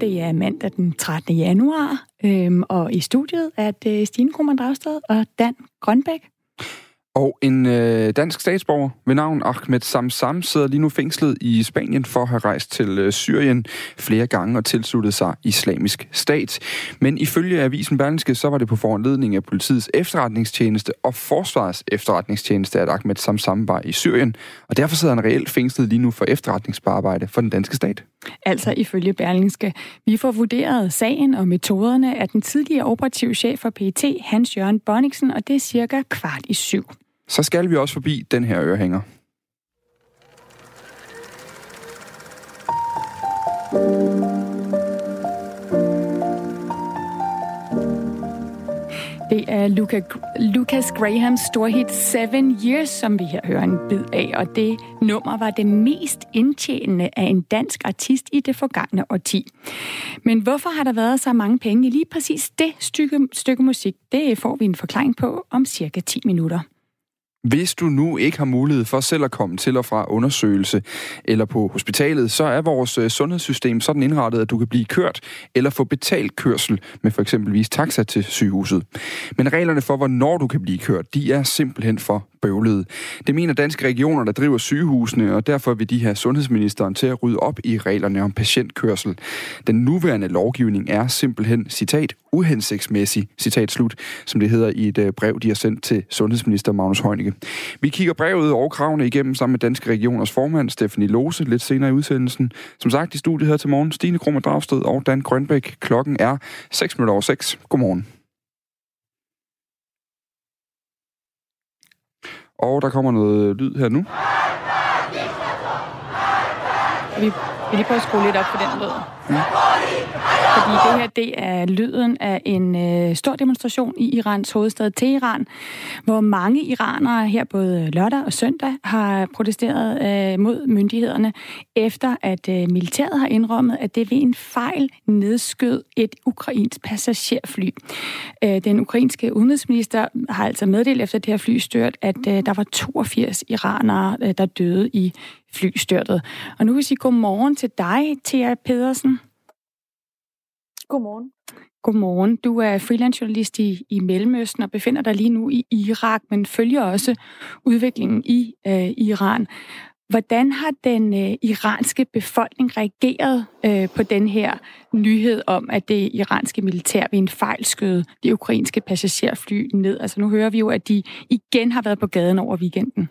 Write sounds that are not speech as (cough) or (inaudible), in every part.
Det er mandag den 13. januar, øhm, og i studiet er det Stine Krohmann Dragsted og Dan Grønbæk. Og en øh, dansk statsborger ved navn Ahmed Samsam sidder lige nu fængslet i Spanien for at have rejst til øh, Syrien flere gange og tilsluttet sig islamisk stat. Men ifølge avisen Berlingske, så var det på foranledning af politiets efterretningstjeneste og forsvars efterretningstjeneste, at Ahmed Samsam var i Syrien. Og derfor sidder han reelt fængslet lige nu for efterretningsarbejde for den danske stat. Altså ifølge Berlingske. Vi får vurderet sagen og metoderne af den tidligere operative chef for PET, Hans Jørgen Bonniksen, og det er cirka kvart i syv så skal vi også forbi den her ørehænger. Det er Luca, Lucas Grahams storhit Seven Years, som vi her hører en bid af, og det nummer var det mest indtjenende af en dansk artist i det forgangne årti. Men hvorfor har der været så mange penge i lige præcis det stykke, stykke musik? Det får vi en forklaring på om cirka 10 minutter. Hvis du nu ikke har mulighed for selv at komme til og fra undersøgelse eller på hospitalet, så er vores øh, sundhedssystem sådan indrettet, at du kan blive kørt eller få betalt kørsel med for eksempelvis taxa til sygehuset. Men reglerne for, hvornår du kan blive kørt, de er simpelthen for bøvlede. Det mener danske regioner, der driver sygehusene, og derfor vil de have sundhedsministeren til at rydde op i reglerne om patientkørsel. Den nuværende lovgivning er simpelthen, citat, uhensigtsmæssig, citat slut, som det hedder i et øh, brev, de har sendt til sundhedsminister Magnus Heunicke. Vi kigger brevet og kravene igennem sammen med Danske Regioners formand, Stephanie Lose, lidt senere i udsendelsen. Som sagt, i studiet her til morgen, Stine Krummer Dragsted og Dan Grønbæk. Klokken er 6 minutter over 6. Godmorgen. Og der kommer noget lyd her nu. Vi vil lige prøve at skrue lidt op for den lyd. Ja. Fordi det her, det er lyden af en øh, stor demonstration i Irans hovedstad Teheran, hvor mange iranere her både lørdag og søndag har protesteret øh, mod myndighederne, efter at øh, militæret har indrømmet, at det ved en fejl nedskød et ukrainsk passagerfly. Øh, den ukrainske udenrigsminister har altså meddelt efter det her flystyrt, at øh, der var 82 iranere, øh, der døde i flystyrtet. Og nu vil jeg sige godmorgen til dig, Thea Pedersen. Godmorgen. Godmorgen. Du er freelance-journalist i, i Mellemøsten og befinder dig lige nu i Irak, men følger også udviklingen i øh, Iran. Hvordan har den øh, iranske befolkning reageret øh, på den her nyhed om, at det iranske militær ved en fejl skød de ukrainske passagerfly ned? Altså nu hører vi jo, at de igen har været på gaden over weekenden.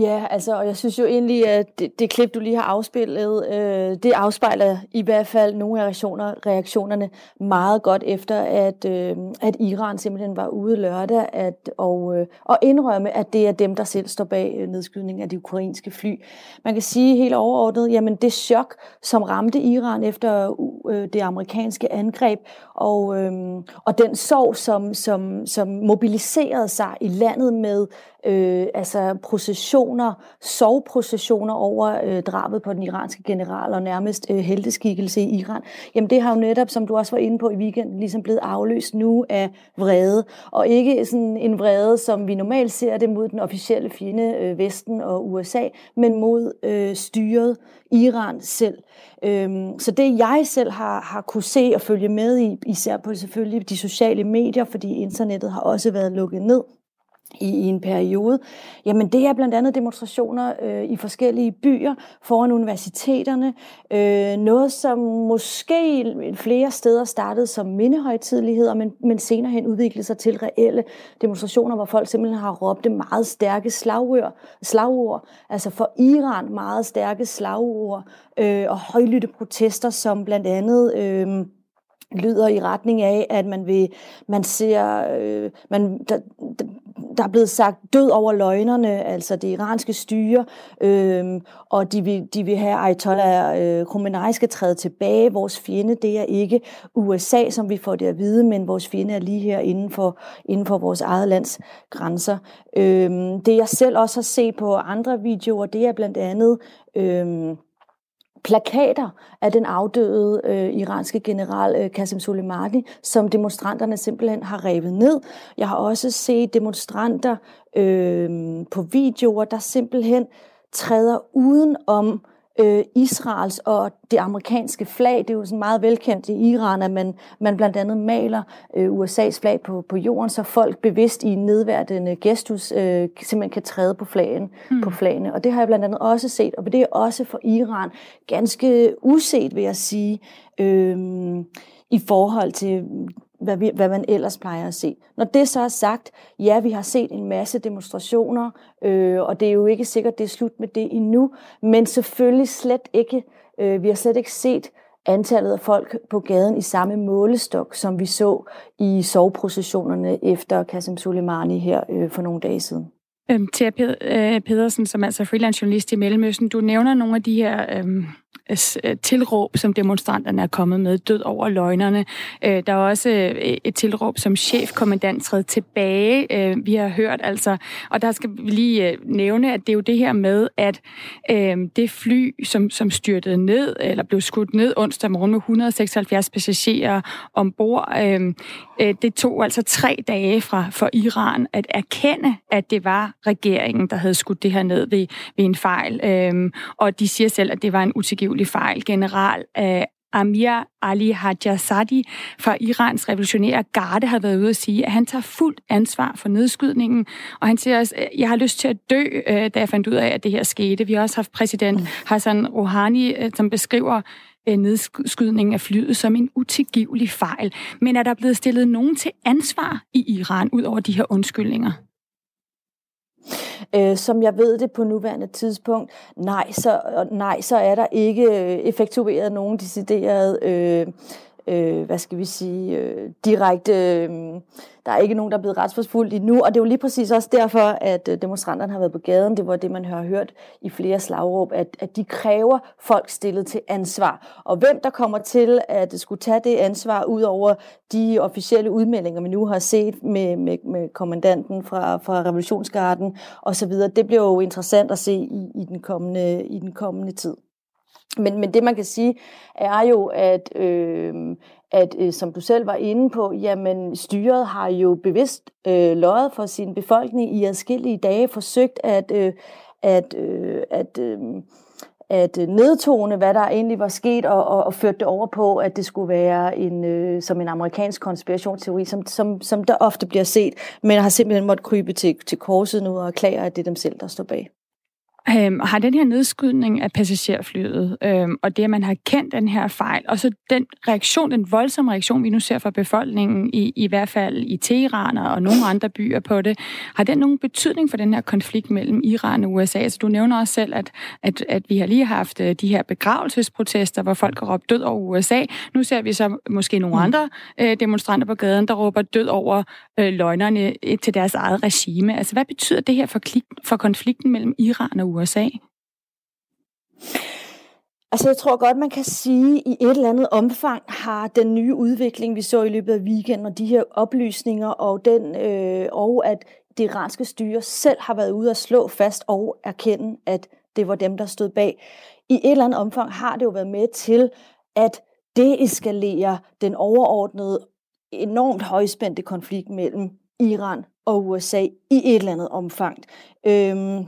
Ja, altså, og jeg synes jo egentlig, at det, det klip, du lige har afspillet, øh, det afspejler i hvert fald nogle af reaktioner, reaktionerne meget godt efter, at, øh, at Iran simpelthen var ude lørdag at, og, øh, og indrømme, at det er dem, der selv står bag øh, nedskydningen af de ukrainske fly. Man kan sige helt overordnet, jamen det chok, som ramte Iran efter øh, det amerikanske angreb, og, øh, og den sorg, som, som, som mobiliserede sig i landet med øh, altså processioner, sovprocessioner over øh, drabet på den iranske general og nærmest øh, helteskikkelse i Iran, jamen det har jo netop, som du også var inde på i weekenden, ligesom blevet afløst nu af vrede. Og ikke sådan en vrede, som vi normalt ser det mod den officielle fjende øh, Vesten og USA, men mod øh, styret Iran selv. Øhm, så det jeg selv har, har kunne se og følge med i, især på selvfølgelig de sociale medier, fordi internettet har også været lukket ned, i, i en periode, jamen det er blandt andet demonstrationer øh, i forskellige byer foran universiteterne. Øh, noget, som måske flere steder startede som mindehøjtidligheder, men, men senere hen udviklede sig til reelle demonstrationer, hvor folk simpelthen har råbt meget stærke slagord, slagord altså for Iran meget stærke slagord øh, og højlytte protester, som blandt andet... Øh, lyder i retning af, at man vil, man ser, øh, man, der, der er blevet sagt død over løgnerne, altså det iranske styre, øh, og de vil, de vil have Ayatollah øh, Khomeini skal træde tilbage. Vores fjende, det er ikke USA, som vi får det at vide, men vores fjende er lige her inden for, inden for vores eget lands grænser. Øh, det jeg selv også har set på andre videoer, det er blandt andet... Øh, plakater af den afdøde øh, iranske general øh, Qasem Soleimani, som demonstranterne simpelthen har revet ned. Jeg har også set demonstranter øh, på videoer, der simpelthen træder uden om øh, Israels og det amerikanske flag. Det er jo sådan meget velkendt i Iran, at man, man blandt andet maler øh, USA's flag på, på jorden, så folk bevidst i nedværdende gestus øh, simpelthen kan træde på, flagen, mm. på flagene. Og det har jeg blandt andet også set, og det er også for Iran ganske uset, vil jeg sige, øh, i forhold til hvad, vi, hvad man ellers plejer at se. Når det så er sagt, ja, vi har set en masse demonstrationer, øh, og det er jo ikke sikkert, det er slut med det endnu, men selvfølgelig slet ikke, øh, vi har slet ikke set antallet af folk på gaden i samme målestok, som vi så i soveprocessionerne efter Qasem Soleimani her øh, for nogle dage siden. Øhm, Thea øh, Pedersen, som altså er altså freelance journalist i Mellemøsten, du nævner nogle af de her øhm, Øh, Øh, tilråb, som demonstranterne er kommet med, død over løgnerne. Øh, der er også øh, et tilråb, som chefkommandant træder tilbage, vi har hørt altså. Og der skal vi lige nævne, at det er jo det her med, at det fly, som, som styrtede ned, eller blev skudt ned onsdag morgen med 176 passagerer ombord, det tog altså tre dage fra for Iran at erkende, at det var regeringen, der havde skudt det her ned ved, ved en fejl. Og de siger selv, at det var en utilgivelig utilgivelig fejl. General uh, Amir Ali Hajazadi fra Irans revolutionære garde har været ude at sige, at han tager fuldt ansvar for nedskydningen, og han siger også, jeg har lyst til at dø, øh, da jeg fandt ud af, at det her skete. Vi har også haft præsident. Hassan Rouhani, øh, som beskriver nedskydningen af flyet som en utilgivelig fejl. Men er der blevet stillet nogen til ansvar i Iran, ud over de her undskyldninger? Øh, som jeg ved det på nuværende tidspunkt, nej, så, nej, så er der ikke øh, effektueret nogen deciderede øh, øh, hvad skal vi sige, øh, direkte, øh, der er ikke nogen, der er blevet retsforfulgt endnu, og det er jo lige præcis også derfor, at øh, demonstranterne har været på gaden, det var det, man har hørt i flere slagråb, at, at de kræver folk stillet til ansvar. Og hvem der kommer til at skulle tage det ansvar, ud over de officielle udmeldinger, vi nu har set med, med, med kommandanten fra, fra Revolutionsgarden osv., det bliver jo interessant at se i, i, den, kommende, i den kommende tid. Men, men det man kan sige er jo, at, øh, at øh, som du selv var inde på, jamen styret har jo bevidst øh, løjet for sin befolkning i adskillige dage, forsøgt at, øh, at, øh, at, øh, at nedtone, hvad der egentlig var sket, og, og, og førte det over på, at det skulle være en, øh, som en amerikansk konspirationsteori, som, som, som der ofte bliver set, men har simpelthen måttet krybe til, til korset nu og erklære, at det er dem selv, der står bag. Øhm, har den her nedskydning af passagerflyet, øhm, og det, at man har kendt den her fejl, og så den reaktion, den voldsomme reaktion, vi nu ser fra befolkningen, i, i hvert fald i Teheran og nogle andre byer på det, har den nogen betydning for den her konflikt mellem Iran og USA? Altså, du nævner også selv, at, at, at vi har lige haft øh, de her begravelsesprotester, hvor folk har råbt død over USA. Nu ser vi så måske nogle mm. andre øh, demonstranter på gaden, der råber død over øh, løgnerne til deres eget regime. Altså, hvad betyder det her for, for konflikten mellem Iran og USA? Altså jeg tror godt, man kan sige, at i et eller andet omfang har den nye udvikling, vi så i løbet af weekenden, og de her oplysninger, og, den, øh, og at det iranske styre selv har været ude at slå fast og erkende, at det var dem, der stod bag. I et eller andet omfang har det jo været med til at deeskalere den overordnede, enormt højspændte konflikt mellem Iran og USA i et eller andet omfang. Øhm,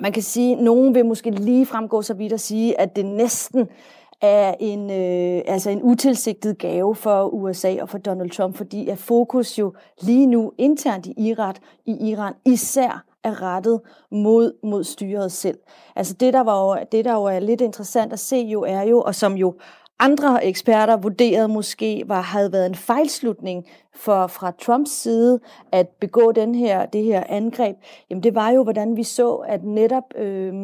man kan sige, at nogen vil måske lige fremgå så vidt at sige, at det næsten er en, øh, altså en utilsigtet gave for USA og for Donald Trump, fordi at fokus jo lige nu internt i Iran, i Iran især er rettet mod, mod styret selv. Altså det der, var jo, det, der jo er lidt interessant at se jo, er jo, og som jo andre eksperter vurderede måske var, havde været en fejlslutning for, fra Trumps side at begå den her, det her angreb, jamen det var jo, hvordan vi så, at netop øh,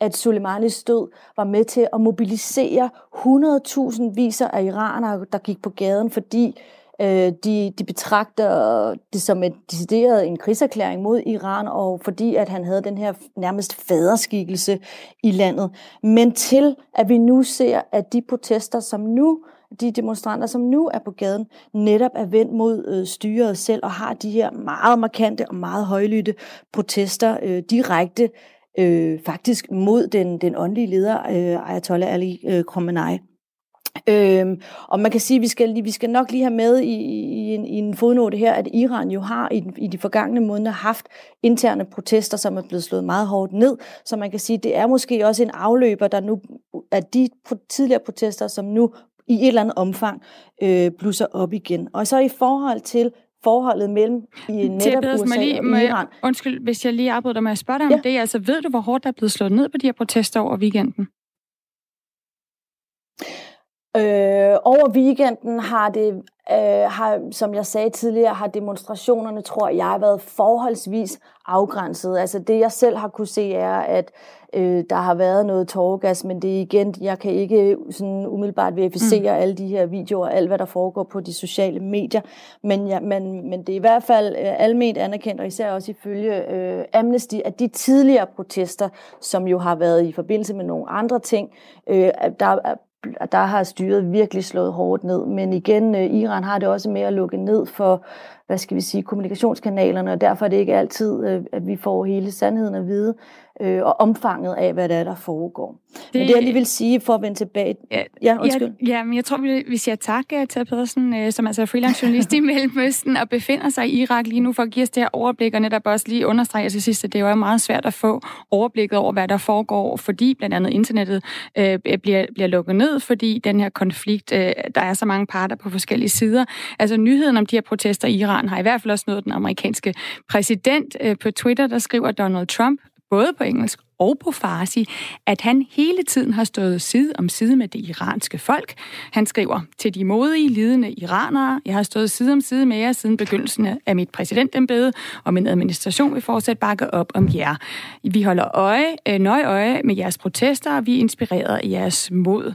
at Soleimanis død var med til at mobilisere 100.000 viser af iranere, der gik på gaden, fordi Øh, de, de betragter det som et decideret en krigserklæring mod Iran, og fordi at han havde den her nærmest faderskikkelse i landet. Men til at vi nu ser, at de protester, som nu de demonstranter, som nu er på gaden, netop er vendt mod øh, styret selv og har de her meget markante og meget højlytte protester øh, direkte øh, faktisk mod den, den åndelige leder, øh, Ayatollah Ali øh, Khamenei. Øhm, og man kan sige, at vi skal, vi skal nok lige have med i, i, en, i en fodnote her, at Iran jo har i, i de forgangne måneder haft interne protester, som er blevet slået meget hårdt ned. Så man kan sige, at det er måske også en afløber, der nu er de tidligere protester, som nu i et eller andet omfang øh, blusser op igen. Og så i forhold til forholdet mellem i netop USA lige, og Iran. Undskyld, hvis jeg lige afbryder dig med at spørge dig om ja. det. Altså, ved du, hvor hårdt der er blevet slået ned på de her protester over weekenden? Øh, over weekenden har det, øh, har, som jeg sagde tidligere, har demonstrationerne, tror jeg, været forholdsvis afgrænset. Altså det, jeg selv har kunne se, er, at øh, der har været noget tårgas, men det er igen, jeg kan ikke sådan umiddelbart verificere mm. alle de her videoer, og alt hvad der foregår på de sociale medier, men, ja, men, men det er i hvert fald øh, alment anerkendt, og især også ifølge øh, Amnesty, at de tidligere protester, som jo har været i forbindelse med nogle andre ting, øh, der der har styret virkelig slået hårdt ned. Men igen, øh, Iran har det også med at lukke ned for, hvad skal vi sige, kommunikationskanalerne, og derfor er det ikke altid, øh, at vi får hele sandheden at vide øh, og omfanget af, hvad der er, der foregår. Det, men det jeg lige vil sige, for at vende tilbage... Ja, ja undskyld. Ja, ja men jeg tror, vi, vi siger tak øh, til Pedersen, øh, som altså er freelance journalist i (laughs) Mellemøsten, og befinder sig i Irak lige nu, for at give os det her overblik, og netop også lige understrege til sidst, at det er jo meget svært at få overblikket over, hvad der foregår, fordi blandt andet internettet øh, bliver, bliver lukket ned, fordi den her konflikt, øh, der er så mange parter på forskellige sider. Altså nyheden om de her protester i Iran har i hvert fald også nået den amerikanske præsident øh, på Twitter, der skriver Donald Trump, både på engelsk og på farsi, at han hele tiden har stået side om side med det iranske folk. Han skriver, til de modige, lidende iranere, jeg har stået side om side med jer siden begyndelsen af mit præsidentembede, og min administration vil fortsat bakke op om jer. Vi holder øje, øh, nøje øje med jeres protester, og vi er inspireret af jeres mod.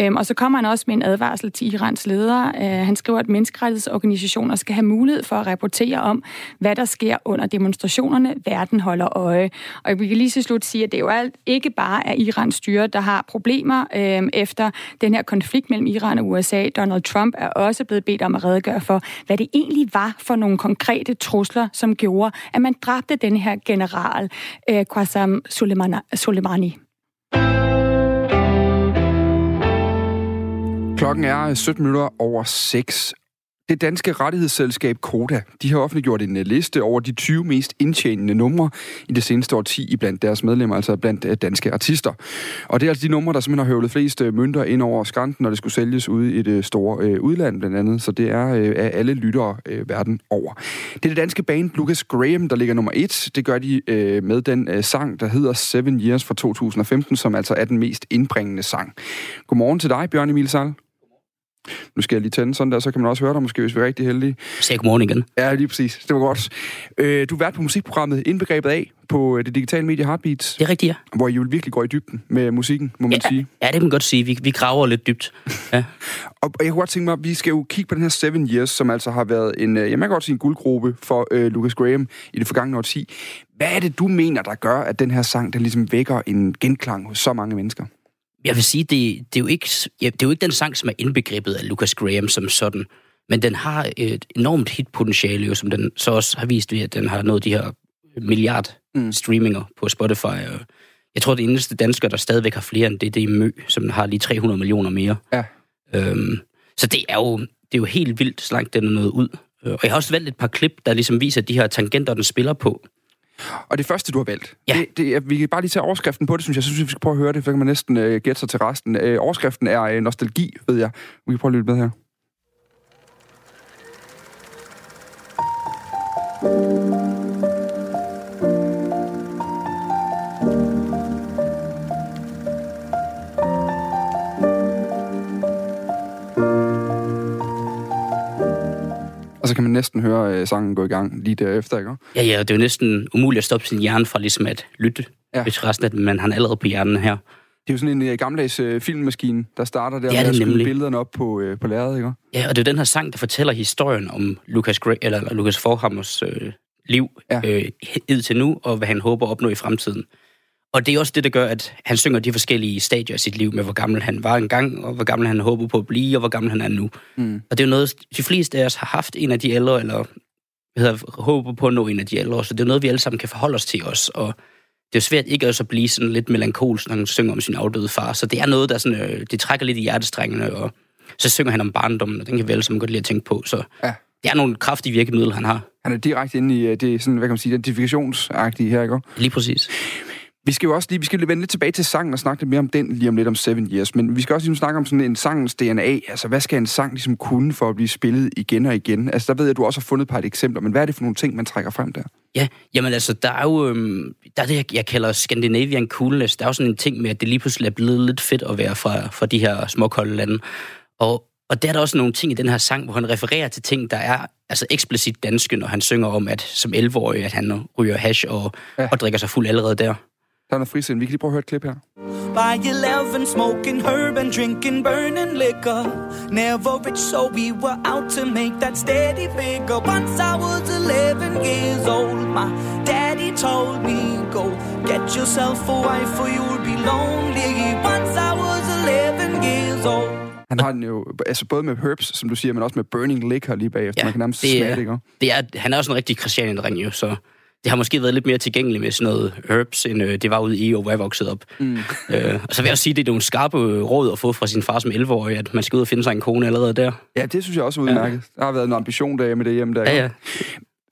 Øhm, og så kommer han også med en advarsel til Irans ledere. Øh, han skriver, at menneskerettighedsorganisationer skal have mulighed for at rapportere om, hvad der sker under demonstrationerne. Verden holder øje. Og vi kan lige så slut sige, at det jo alt ikke bare er Irans styre, der har problemer øh, efter den her konflikt mellem Iran og USA. Donald Trump er også blevet bedt om at redegøre for, hvad det egentlig var for nogle konkrete trusler, som gjorde, at man dræbte den her general, øh, Qasem Soleimani. Klokken er 17 minutter over 6, det danske rettighedsselskab Koda, de har offentliggjort en øh, liste over de 20 mest indtjenende numre i det seneste årti blandt deres medlemmer, altså blandt øh, danske artister. Og det er altså de numre, der simpelthen har høvlet flest øh, mønter ind over skrænten, når det skulle sælges ude i det store øh, udland blandt andet. Så det er øh, af alle lyttere øh, verden over. Det er det danske band Lucas Graham, der ligger nummer et. Det gør de øh, med den øh, sang, der hedder Seven Years fra 2015, som altså er den mest indbringende sang. Godmorgen til dig, Bjørn Emil Sal. Nu skal jeg lige tænde sådan der, så kan man også høre dig måske, hvis vi er rigtig heldige. Sæg godmorgen igen. Ja, lige præcis. Det var godt. Øh, du har været på musikprogrammet Indbegrebet af på øh, det digitale medie Heartbeats. Det er rigtigt, ja. Hvor I jo virkelig går i dybden med musikken, må man ja, sige. Ja, det kan man godt sige. Vi, vi graver lidt dybt. Ja. (laughs) og jeg kunne godt tænke mig, at vi skal jo kigge på den her Seven Years, som altså har været en, øh, jeg kan godt sige en guldgruppe for uh, Lucas Graham i det forgangne årti. Hvad er det, du mener, der gør, at den her sang, den ligesom vækker en genklang hos så mange mennesker? Jeg vil sige, det, det, er jo ikke, ja, det er jo ikke den sang, som er indbegrebet af Lucas Graham som sådan, men den har et enormt hitpotentiale, jo, som den så også har vist ved, at den har nået de her milliard mm. streaminger på Spotify. Og jeg tror, det eneste dansker, der stadigvæk har flere end det, det er Mø, som har lige 300 millioner mere. Ja. Øhm, så det er, jo, det er jo helt vildt, så langt den er nået ud. Og jeg har også valgt et par klip, der ligesom viser de her tangenter, den spiller på. Og det første, du har valgt, ja. det, det, vi kan bare lige tage overskriften på det, synes jeg. Jeg synes, vi skal prøve at høre det, for kan man næsten uh, gætte sig til resten. Uh, overskriften er uh, nostalgi, ved jeg. Vi kan prøve at lytte med her. Kan man næsten høre øh, sangen gå i gang lige derefter, ikke? Ja, ja, det er jo næsten umuligt at stoppe sin hjerne fra ligesom at lytte, ja. hvis resten af man har allerede på hjernen her. Det er jo sådan en uh, gammeldags uh, filmmaskine, der starter der det med at skyde billederne op på, uh, på lærredet, ikke? Ja, og det er den her sang, der fortæller historien om Lucas, Gray, eller, eller Lucas Forhammers uh, liv ja. uh, til nu, og hvad han håber at opnå i fremtiden. Og det er også det, der gør, at han synger de forskellige stadier af sit liv med, hvor gammel han var engang, og hvor gammel han håber på at blive, og hvor gammel han er nu. Mm. Og det er jo noget, de fleste af os har haft en af de ældre, eller hedder, håber på at nå en af de ældre, så det er noget, vi alle sammen kan forholde os til os. Og det er svært ikke også at blive sådan lidt melankolsk, når han synger om sin afdøde far. Så det er noget, der sådan, øh, det trækker lidt i hjertestrængene, og så synger han om barndommen, og den kan vi alle sammen godt lide at tænke på. Så Ja. det er nogle kraftige virkemidler, han har. Han er direkte inde i øh, det, sådan, hvad kan man sige, identifikationsagtige her, ikke? Lige præcis. Vi skal jo også lige, vi skal vende lidt tilbage til sangen og snakke lidt mere om den lige om lidt om Seven Years, men vi skal også ligesom snakke om sådan en sangens DNA. Altså, hvad skal en sang ligesom kunne for at blive spillet igen og igen? Altså, der ved jeg, at du også har fundet et par eksempler, men hvad er det for nogle ting, man trækker frem der? Ja, jamen altså, der er jo øhm, der er det, jeg- jeg kalder Scandinavian coolness. Der er jo sådan en ting med, at det lige pludselig er blevet lidt fedt at være fra, fra de her småkolde lande. Og, og der er der også nogle ting i den her sang, hvor han refererer til ting, der er altså eksplicit danske, når han synger om, at som 11-årig, at han ryger hash og, ja. og drikker sig fuld allerede der. Der er noget frisind. Vi kan lige prøve at høre et klip her. By 11, smoking herb and drinking burning liquor. Never rich, so we were out to make that steady figure. Once I was 11 years old, my daddy told me, Go get yourself a wife, or you'll be lonely. Once I was 11 years old. Han har den jo, altså både med herbs, som du siger, men også med burning liquor lige bagefter. Man kan nærmest det smage er, det, ikke? det er, han er også en rigtig Christianien-dreng jo, så det har måske været lidt mere tilgængeligt med sådan noget herbs, end øh, det var ude i EU, hvor jeg voksede op. Mm. Øh, og så vil jeg også sige, at det er nogle skarpe øh, råd at få fra sin far som 11-årig, at man skal ud og finde sig en kone allerede der. Ja, det synes jeg også er udmærket. Ja. Der har været en ambition der med det hjemme der. Ja, ja.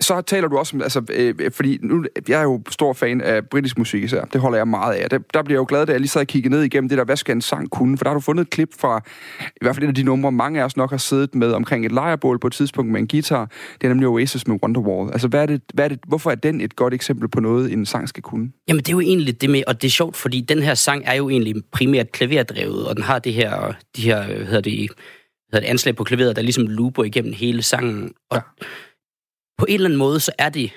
Så taler du også om, altså, øh, fordi nu, jeg er jo stor fan af britisk musik især. Det holder jeg meget af. Der, der bliver jeg jo glad, da jeg lige sad og kiggede ned igennem det der, hvad skal en sang kunne? For der har du fundet et klip fra, i hvert fald et af de numre, mange af os nok har siddet med omkring et lejrebål på et tidspunkt med en guitar. Det er nemlig Oasis med Wonderwall. Altså, hvad er det, hvad er det, hvorfor er den et godt eksempel på noget, en sang skal kunne? Jamen, det er jo egentlig det med, og det er sjovt, fordi den her sang er jo egentlig primært klaverdrevet, og den har det her, de her, hvad hedder det, hedder det anslag på klaveret, der ligesom looper igennem hele sangen. Og Ja. På en eller anden måde, så er det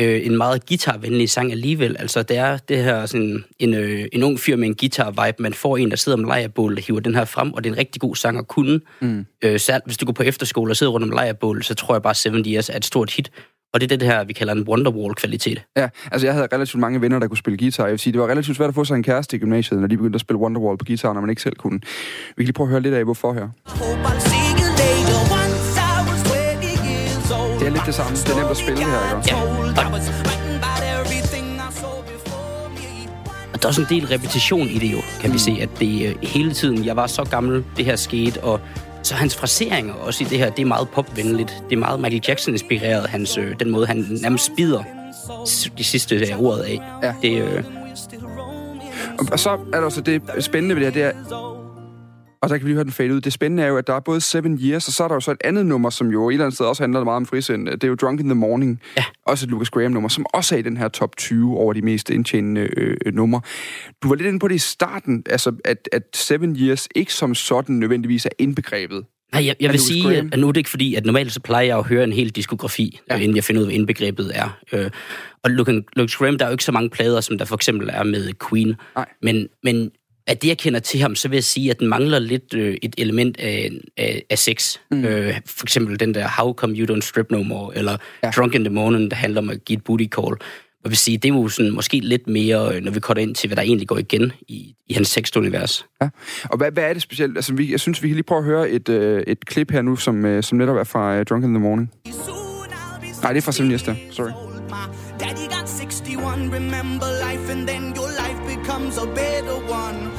øh, en meget guitarvenlig sang alligevel. Altså, det er det her sådan en, øh, en ung fyr med en guitar-vibe. Man får en, der sidder om lejrebål, der hiver den her frem, og det er en rigtig god sang at kunne. Mm. Øh, særligt hvis du går på efterskole og sidder rundt om lejrebål, så tror jeg bare, 70 Years er et stort hit. Og det er det her, vi kalder en Wonderwall-kvalitet. Ja, altså jeg havde relativt mange venner, der kunne spille guitar. Jeg vil sige, det var relativt svært at få sig en kæreste i gymnasiet, når de begyndte at spille Wonderwall på guitar, når man ikke selv kunne. Vi kan lige prøve at høre lidt af, hvorfor her. Er lidt det samme. Det er nemt at spille det her, ikke? Ja. Og der er også en del repetition i det jo, kan vi se, at det øh, hele tiden, jeg var så gammel, det her skete, og så hans fraseringer også i det her, det er meget popvenligt. Det er meget Michael Jackson-inspireret, hans, øh, den måde, han nærmest spider de sidste øh, ordet af. Ja. Det, øh, Og, og så er der også det spændende ved det her, det er, og så kan vi lige høre den fade ud. Det spændende er jo, at der er både Seven Years, og så er der jo så et andet nummer, som jo et eller andet sted også handler meget om frisind. Det er jo Drunk in the Morning. Ja. Også et Lucas Graham-nummer, som også er i den her top 20 over de mest indtjenende øh, numre. Du var lidt inde på det i starten, altså at, at Seven Years ikke som sådan nødvendigvis er indbegrebet. Nej, jeg, jeg vil sige, Graham? at nu er det ikke fordi, at normalt så plejer jeg at høre en hel diskografi, Ja. inden jeg finder ud af, hvad indbegrebet er. Øh, og Lucas, Lucas Graham, der er jo ikke så mange plader, som der for eksempel er med Queen. Nej. Men, men af det, jeg kender til ham, så vil jeg sige, at den mangler lidt øh, et element af, af, af sex. Mm. Øh, for eksempel den der How Come You Don't Strip No More, eller Ja. Drunk in the Morning, der handler om at give et booty call. Jeg vil sige, det er jo sådan, måske lidt mere, øh, når vi kommer ind til, hvad der egentlig går igen i, i hans tekstunivers. Ja. Og hvad, hvad er det specielt? Altså, vi, jeg synes, vi kan lige prøve at høre et, øh, et klip her nu, som, øh, som netop er fra øh, Drunk in the Morning. Nej, det er fra der. Sorry. Daddy got 61. Remember life, and then your life becomes a better one.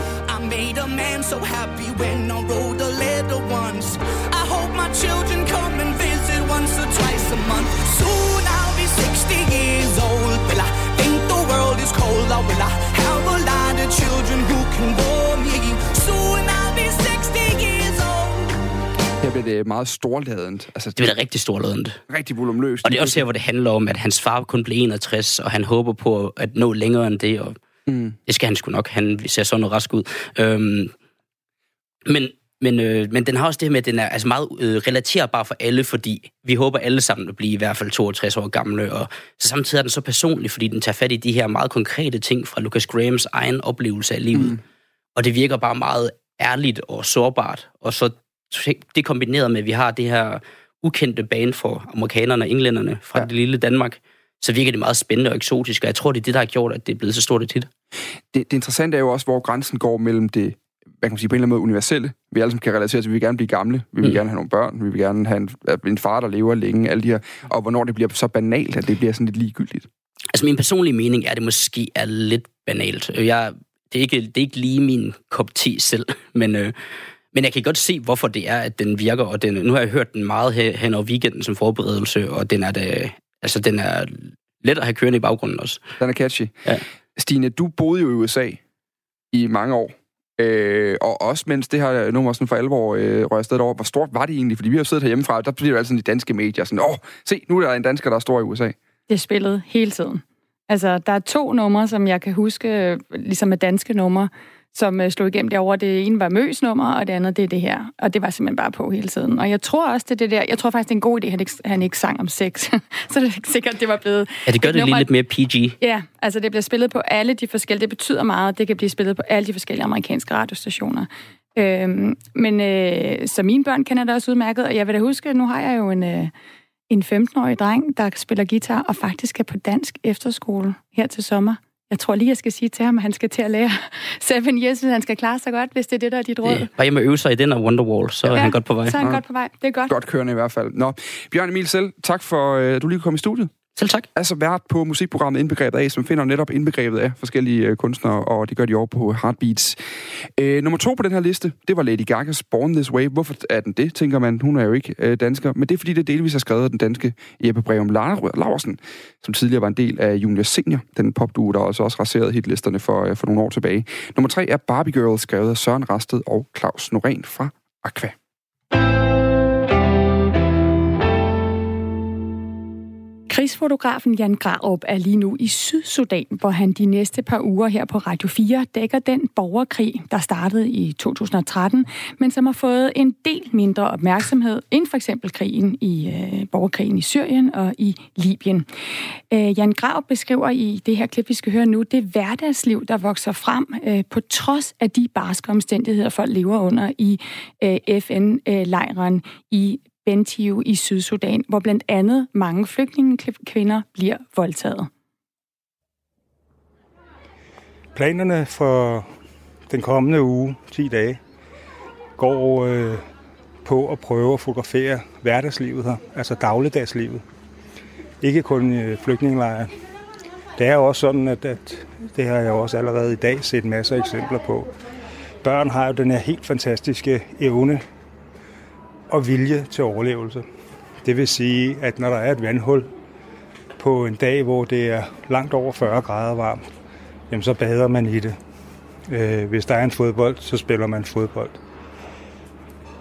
I made a man so happy when I wrote a letter once. I hope my children come and visit once or twice a month. Soon I'll be 60 years old. Will I think the world is cold? Or will I have a lot of children who can bore me? Soon I'll be 60 years old. Her bliver det meget storladent. Altså, Det bliver da rigtig storladent. rigtig volumløst. Og det er også her, hvor det handler om, at hans far kun blev 61, og han håber på at nå længere end det, og Mm. det skal han sgu nok. Han ser sådan noget rask ud. Øhm, men, men, øh, men den har også det her med, at den er altså meget øh, relaterbar for alle, fordi vi håber alle sammen at blive i hvert fald 62 år gamle, og så samtidig er den så personlig, fordi den tager fat i de her meget konkrete ting fra Lucas Grahams egen oplevelse af livet. Mm. Og det virker bare meget ærligt og sårbart, og så det kombineret med, at vi har det her ukendte bane for amerikanerne og englænderne fra Ja. ja. det lille Danmark, så virker det meget spændende og eksotisk, og jeg tror, det er det, der har gjort, at det er blevet så stort et hit. Det, det interessante er jo også, hvor grænsen går mellem det, hvad kan man sige, på en eller anden måde universelle. Vi alle sammen kan relatere til, at vi vil gerne blive gamle, vi vil Mm. gerne have nogle børn, vi vil gerne have en, en far, der lever længe, alle de her, og hvornår det bliver så banalt, at det bliver sådan lidt ligegyldigt. Altså min personlige mening er, at det måske er lidt banalt. Øh, Jeg, det, er ikke, det er ikke lige min kop te selv, (laughs) men, øh, Men jeg kan godt se, hvorfor det er, at den virker, og den, nu har jeg hørt den meget hen over weekenden som forberedelse, og den er, det, altså, den er let at have kørende i baggrunden også. Den er catchy. Ja. Stine, du boede jo i USA i mange år. Øh, og også mens det her nummer sådan for alvor øh, røg afsted over, hvor stort var det egentlig? Fordi vi har siddet herhjemmefra, der bliver jo altid de danske medier sådan, åh, se, nu er der en dansker, der er stor i USA. Det spillede hele tiden. Altså, der er to numre, som jeg kan huske, øh, ligesom med danske numre, som øh, slog igennem derovre. Det ene var Møs nummer, og det andet det er det her. Og det var simpelthen bare på hele tiden. Og jeg tror også, det er det der. Jeg tror faktisk, det er en god idé, at han ikke, han ikke sang om sex. (laughs) så det er sikkert, det var blevet... Ja, det gør det nummer, lige lidt mere PG. Ja, altså det bliver spillet på alle de forskellige... Det betyder meget, det kan blive spillet på alle de forskellige amerikanske radiostationer. Øhm, men øh, så mine børn kender det også udmærket, og jeg vil da huske, nu har jeg jo en... Øh, en 15-årig dreng, der spiller guitar og faktisk er på dansk efterskole her til sommer. Jeg tror lige, jeg skal sige til ham, at han skal til at lære (laughs) Seven Years, hvis han skal klare sig godt, hvis det er det, der er dit råd. Bare hjemme øve sig i den og Wonderwall, så ja, er han godt på vej. så er han ja. godt på vej. Det er godt. Godt kørende i hvert fald. Nå, Bjørn Emil selv, tak for, at øh, du lige kom i studiet. Selv tak. Altså vært på musikprogrammet Indbegrebet af, som finder netop indbegrebet af forskellige øh, kunstnere, og det gør de over på Heartbeats. Øh, nummer to på den her liste, det var Lady Gagas Born This Way. Hvorfor er den det, tænker man? Hun er jo ikke øh, dansker. Men det er fordi, det delvis er skrevet af den danske Jeppe Breum Larsen, som tidligere var en del af Junior Senior, den popduo, der også, også raserede hitlisterne for, øh, for nogle år tilbage. Nummer tre er Barbie Girl, skrevet af Søren Rasted og Claus Norén fra Aqua. Krigsfotografen Jan Graup er lige nu i Sydsudan, hvor han de næste par uger her på Radio 4 dækker den borgerkrig, der startede i 2013, men som har fået en del mindre opmærksomhed end for eksempel krigen i øh, borgerkrigen i Syrien og i Libyen. Øh, Jan Graup beskriver i det her klip, vi skal høre nu, det hverdagsliv, der vokser frem øh, på trods af de barske omstændigheder, folk lever under i øh, FN-lejren øh, i Bentiu i Sydsudan, hvor blandt andet mange flygtningekvinder bliver voldtaget. Planerne for den kommende uge, 10 dage, går øh, på at prøve at fotografere hverdagslivet her, altså dagligdagslivet. Ikke kun øh, flygtningelejre. Det er også sådan, at, at det har jeg også allerede i dag set masser af eksempler på. Børn har jo den her helt fantastiske evne og vilje til overlevelse. Det vil sige, at når der er et vandhul på en dag, hvor det er langt over 40 grader varmt, jamen så bader man i det. Øh, hvis der er en fodbold, så spiller man fodbold.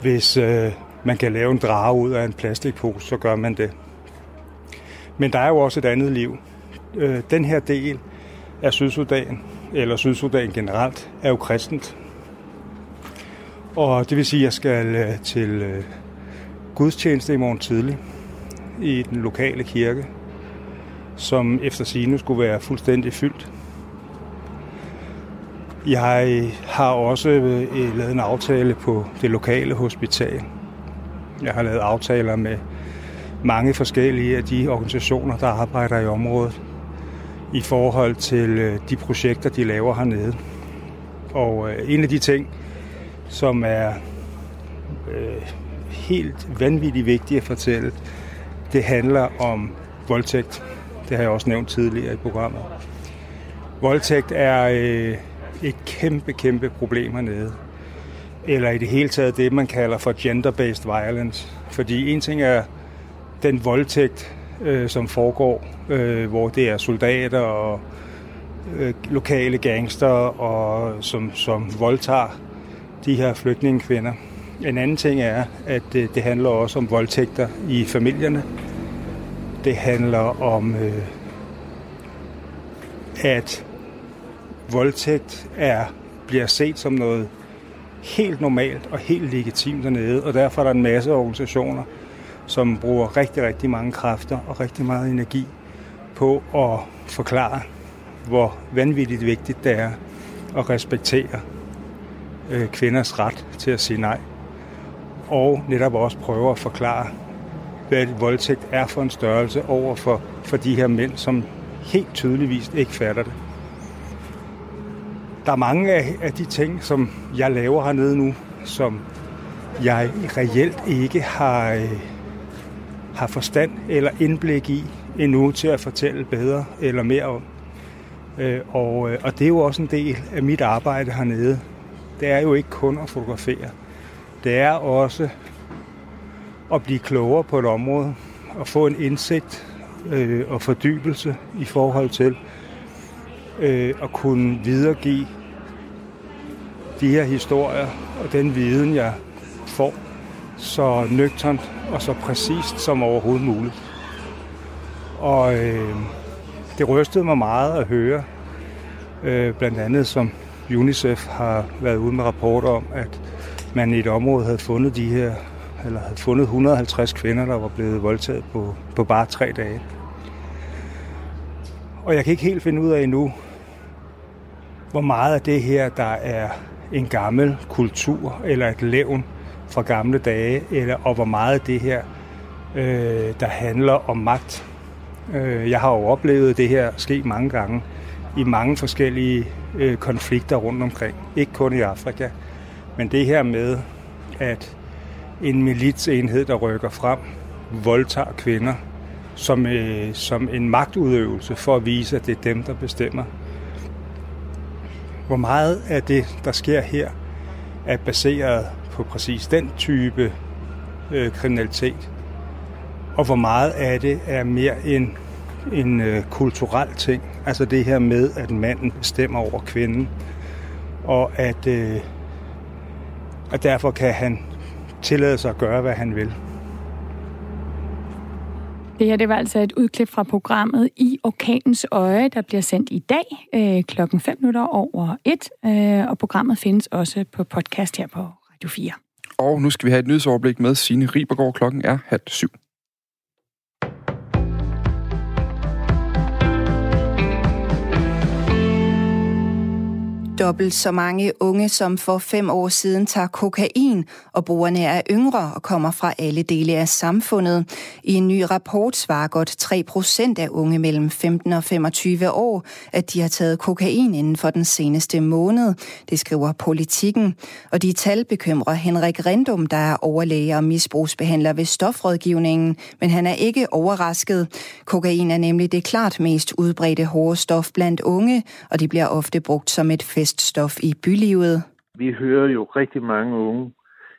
Hvis øh, man kan lave en drage ud af en plastikpose, så gør man det. Men der er jo også et andet liv. Øh, den her del af Sydsudan, eller Sydsudan generelt, er jo kristent. Og det vil sige, at jeg skal øh, til øh, gudstjeneste i morgen tidlig i den lokale kirke, som efter sine skulle være fuldstændig fyldt. Jeg har også øh, lavet en aftale på det lokale hospital. Jeg har lavet aftaler med mange forskellige af de organisationer, der arbejder i området, i forhold til de projekter, de laver hernede. Og en af de ting, som er øh, helt vanvittigt vigtigt at fortælle, det handler om voldtægt. Det har jeg også nævnt tidligere i programmet. Voldtægt er øh, et kæmpe, kæmpe problem hernede. Eller i det hele taget det, man kalder for gender-based violence. Fordi en ting er den voldtægt, øh, som foregår, øh, hvor det er soldater og øh, lokale gangster, og som, som voldtager de her flygtningekvinder. En anden ting er, at øh, det, handler også om voldtægter i familierne. Det handler om, øh, at voldtægt er, bliver set som noget helt normalt og helt legitimt dernede, og derfor er der en masse organisationer, som bruger rigtig, rigtig mange kræfter og rigtig meget energi på at forklare, hvor vanvittigt vigtigt det er at respektere øh, kvinders ret til at sige nej. Og netop også prøver at forklare, hvad voldtægt er for en størrelse over for, for de her mænd, som helt tydeligvis ikke fatter det. Der er mange af, af de ting, som jeg laver hernede nu, som jeg reelt ikke har, øh, har forstand eller indblik i endnu til at fortælle bedre eller mere om. Øh, og, øh, og det er jo også en del af mit arbejde hernede, det er jo ikke kun at fotografere. det er også at blive klogere på et område og få en indsigt øh, og fordybelse i forhold til øh, at kunne videregive de her historier og den viden, jeg får, så nøgternt og så præcist som overhovedet muligt. Og øh, det rystede mig meget at høre, øh, blandt andet som UNICEF har været ude med rapporter om, at man i et område havde fundet de her, eller havde fundet 150 kvinder, der var blevet voldtaget på, på bare tre dage. Og jeg kan ikke helt finde ud af endnu, hvor meget af det her, der er en gammel kultur eller et levn fra gamle dage, eller, og hvor meget af det her, øh, der handler om magt. Øh, jeg har jo oplevet det her ske mange gange i mange forskellige øh, konflikter rundt omkring. Ikke kun i Afrika, men det her med, at en militsenhed, der rykker frem, voldtager kvinder som, øh, som en magtudøvelse for at vise, at det er dem, der bestemmer. Hvor meget af det, der sker her, er baseret på præcis den type øh, kriminalitet, og hvor meget af det er mere en, en øh, kulturel ting. Altså det her med, at manden bestemmer over kvinden, og at, øh, at derfor kan han tillade sig at gøre, hvad han vil. Det her det var altså et udklip fra programmet I Orkanens Øje, der bliver sendt i dag øh, klokken 5 minutter over 1, øh, og programmet findes også på podcast her på Radio 4. Og nu skal vi have et nyhedsoverblik med Signe Ribergaard. Klokken er halv syv. Dobbelt så mange unge som for fem år siden tager kokain, og brugerne er yngre og kommer fra alle dele af samfundet. I en ny rapport svarer godt 3 procent af unge mellem 15 og 25 år, at de har taget kokain inden for den seneste måned. Det skriver politikken. Og de tal bekymrer Henrik Rendum, der er overlæge og misbrugsbehandler ved stofrådgivningen, men han er ikke overrasket. Kokain er nemlig det klart mest udbredte hårde stof blandt unge, og det bliver ofte brugt som et fest stof i bylivet. Vi hører jo rigtig mange unge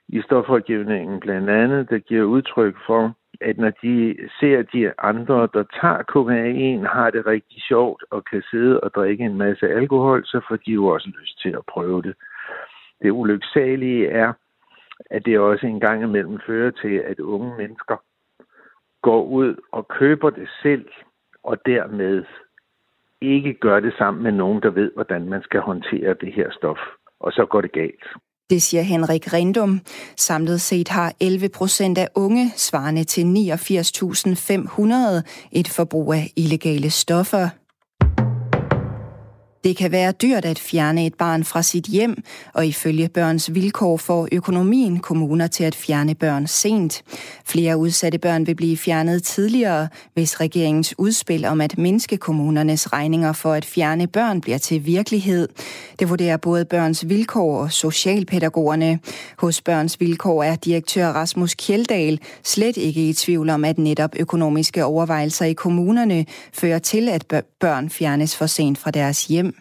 i stofrådgivningen blandt andet, der giver udtryk for, at når de ser de andre, der tager kokain, har det rigtig sjovt og kan sidde og drikke en masse alkohol, så får de jo også lyst til at prøve det. Det ulyksalige er, at det også en gang imellem fører til, at unge mennesker går ud og køber det selv, og dermed ikke gør det sammen med nogen, der ved, hvordan man skal håndtere det her stof. Og så går det galt. Det siger Henrik Rindum. Samlet set har 11 procent af unge, svarende til 89.500, et forbrug af illegale stoffer. Det kan være dyrt at fjerne et barn fra sit hjem, og ifølge børns vilkår får økonomien kommuner til at fjerne børn sent. Flere udsatte børn vil blive fjernet tidligere, hvis regeringens udspil om at mindske kommunernes regninger for at fjerne børn bliver til virkelighed. Det vurderer både børns vilkår og socialpædagogerne. Hos børns vilkår er direktør Rasmus Kjeldal slet ikke i tvivl om, at netop økonomiske overvejelser i kommunerne fører til, at børn fjernes for sent fra deres hjem.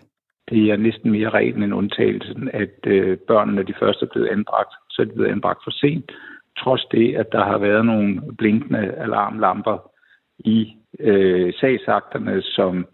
Det er næsten mere reglen end undtagelsen, at øh, børnene, når de først er blevet anbragt, så er de blevet anbragt for sent, trods det, at der har været nogle blinkende alarmlamper i øh, sagsakterne, som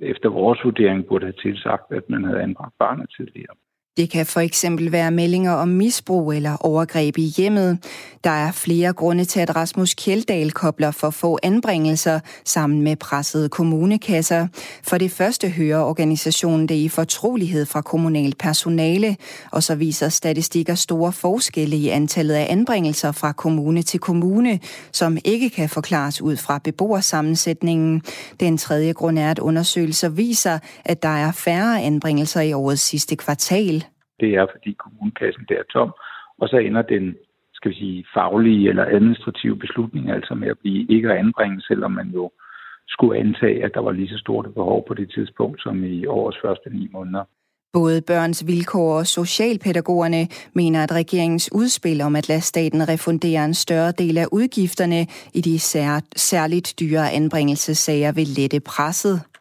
efter vores vurdering burde have tilsagt, at man havde anbragt barnet tidligere. Det kan for eksempel være meldinger om misbrug eller overgreb i hjemmet. Der er flere grunde til, at Rasmus Kjeldahl kobler for få anbringelser sammen med pressede kommunekasser. For det første hører organisationen det i fortrolighed fra kommunalt personale, og så viser statistikker store forskelle i antallet af anbringelser fra kommune til kommune, som ikke kan forklares ud fra beboersammensætningen. Den tredje grund er, at undersøgelser viser, at der er færre anbringelser i årets sidste kvartal det er, fordi kommunekassen der er tom, og så ender den skal vi sige, faglige eller administrative beslutning, altså med at blive ikke at anbringe, selvom man jo skulle antage, at der var lige så stort et behov på det tidspunkt som i årets første ni måneder. Både børns vilkår og socialpædagogerne mener, at regeringens udspil om at lade staten refundere en større del af udgifterne i de sær- særligt dyre anbringelsessager vil lette presset.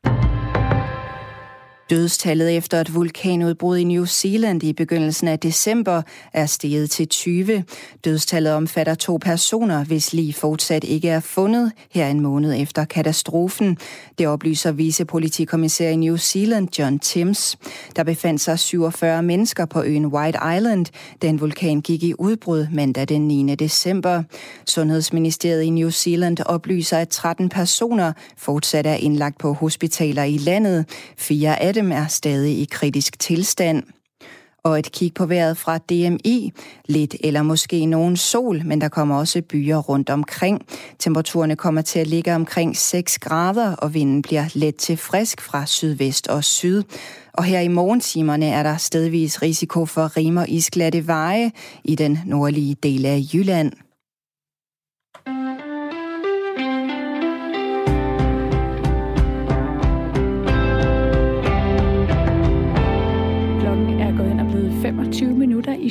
Dødstallet efter et vulkanudbrud i New Zealand i begyndelsen af december er steget til 20. Dødstallet omfatter to personer, hvis lige fortsat ikke er fundet her en måned efter katastrofen. Det oplyser vicepolitikommissær i New Zealand John Timms. Der befandt sig 47 mennesker på øen White Island, da en vulkan gik i udbrud mandag den 9. december. Sundhedsministeriet i New Zealand oplyser, at 13 personer fortsat er indlagt på hospitaler i landet. Fire af dem er stadig i kritisk tilstand og et kig på vejret fra DMI. Lidt eller måske nogen sol, men der kommer også byer rundt omkring. Temperaturerne kommer til at ligge omkring 6 grader, og vinden bliver let til frisk fra sydvest og syd. Og her i morgentimerne er der stedvis risiko for rim og isglatte veje i den nordlige del af Jylland.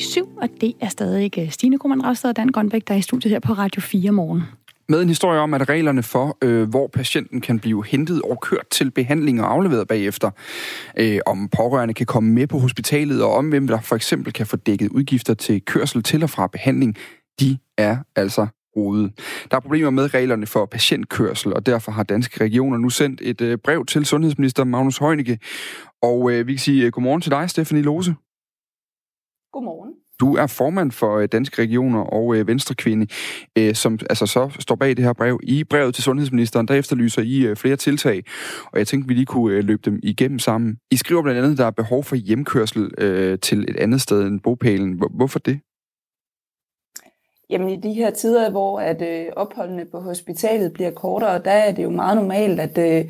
Syv, og det er stadig øh, Stine Krohmann Ravsted og Dan Grønbæk, der er i studiet her på Radio 4 morgen. Med en historie om, at reglerne for, øh, hvor patienten kan blive hentet og kørt til behandling og afleveret bagefter, øh, om pårørende kan komme med på hospitalet, og om hvem der for eksempel kan få dækket udgifter til kørsel til og fra behandling, de er altså rode. Der er problemer med reglerne for patientkørsel, og derfor har danske regioner nu sendt et øh, brev til sundhedsminister Magnus Heunicke. Og øh, vi kan sige øh, godmorgen til dig, Stephanie Lose. Godmorgen. Du er formand for øh, Danske Regioner og øh, Venstrekvinde, øh, som altså så står bag det her brev. I brevet til sundhedsministeren, der efterlyser I flere tiltag, og jeg tænkte, vi lige kunne løbe dem igennem sammen. I skriver blandt andet, at der er behov for hjemkørsel til et andet sted end bopælen. Hvorfor det? Jamen i de her tider, hvor at øh, opholdene på hospitalet bliver kortere, der er det jo meget normalt, at øh,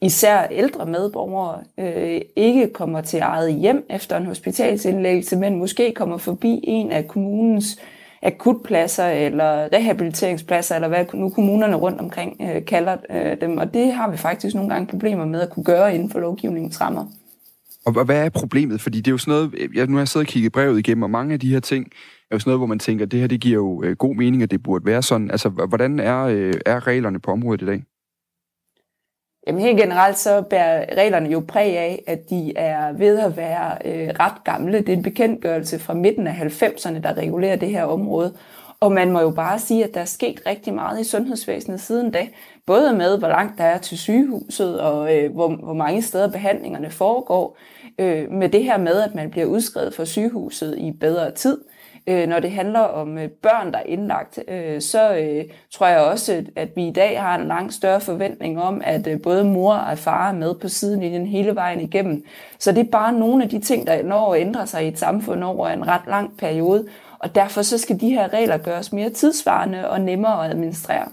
især ældre medborgere øh, ikke kommer til eget hjem efter en hospitalsindlæggelse, men måske kommer forbi en af kommunens akutpladser eller rehabiliteringspladser, eller hvad nu kommunerne rundt omkring øh, kalder øh, dem. Og det har vi faktisk nogle gange problemer med at kunne gøre inden for lovgivningens rammer. Og og hvad er problemet? Fordi det er jo sådan noget, jeg, nu har jeg siddet og kigget brevet igennem, og mange af de her ting er jo sådan noget, hvor man tænker, det her det giver jo øh, god mening, at det burde være sådan. Altså, hvordan er, øh, er reglerne på området i dag? Jamen helt generelt så bærer reglerne jo præg af, at de er ved at være øh, ret gamle. Det er en bekendtgørelse fra midten af 90'erne, der regulerer det her område. Og man må jo bare sige, at der er sket rigtig meget i sundhedsvæsenet siden da. Både med, hvor langt der er til sygehuset, og øh, hvor, hvor mange steder behandlingerne foregår. Øh, med det her med, at man bliver udskrevet fra sygehuset i bedre tid. Øh, Øh, når det handler om øh, børn, der er indlagt, øh, så øh, tror jeg også, at vi i dag har en langt større forventning om, at øh, både mor og far er med på sidelinjen hele vejen igennem. Så det er bare nogle af de ting, der når at ændre sig i et samfund over en ret lang periode, og derfor så skal de her regler gøres mere tidsvarende og nemmere at administrere.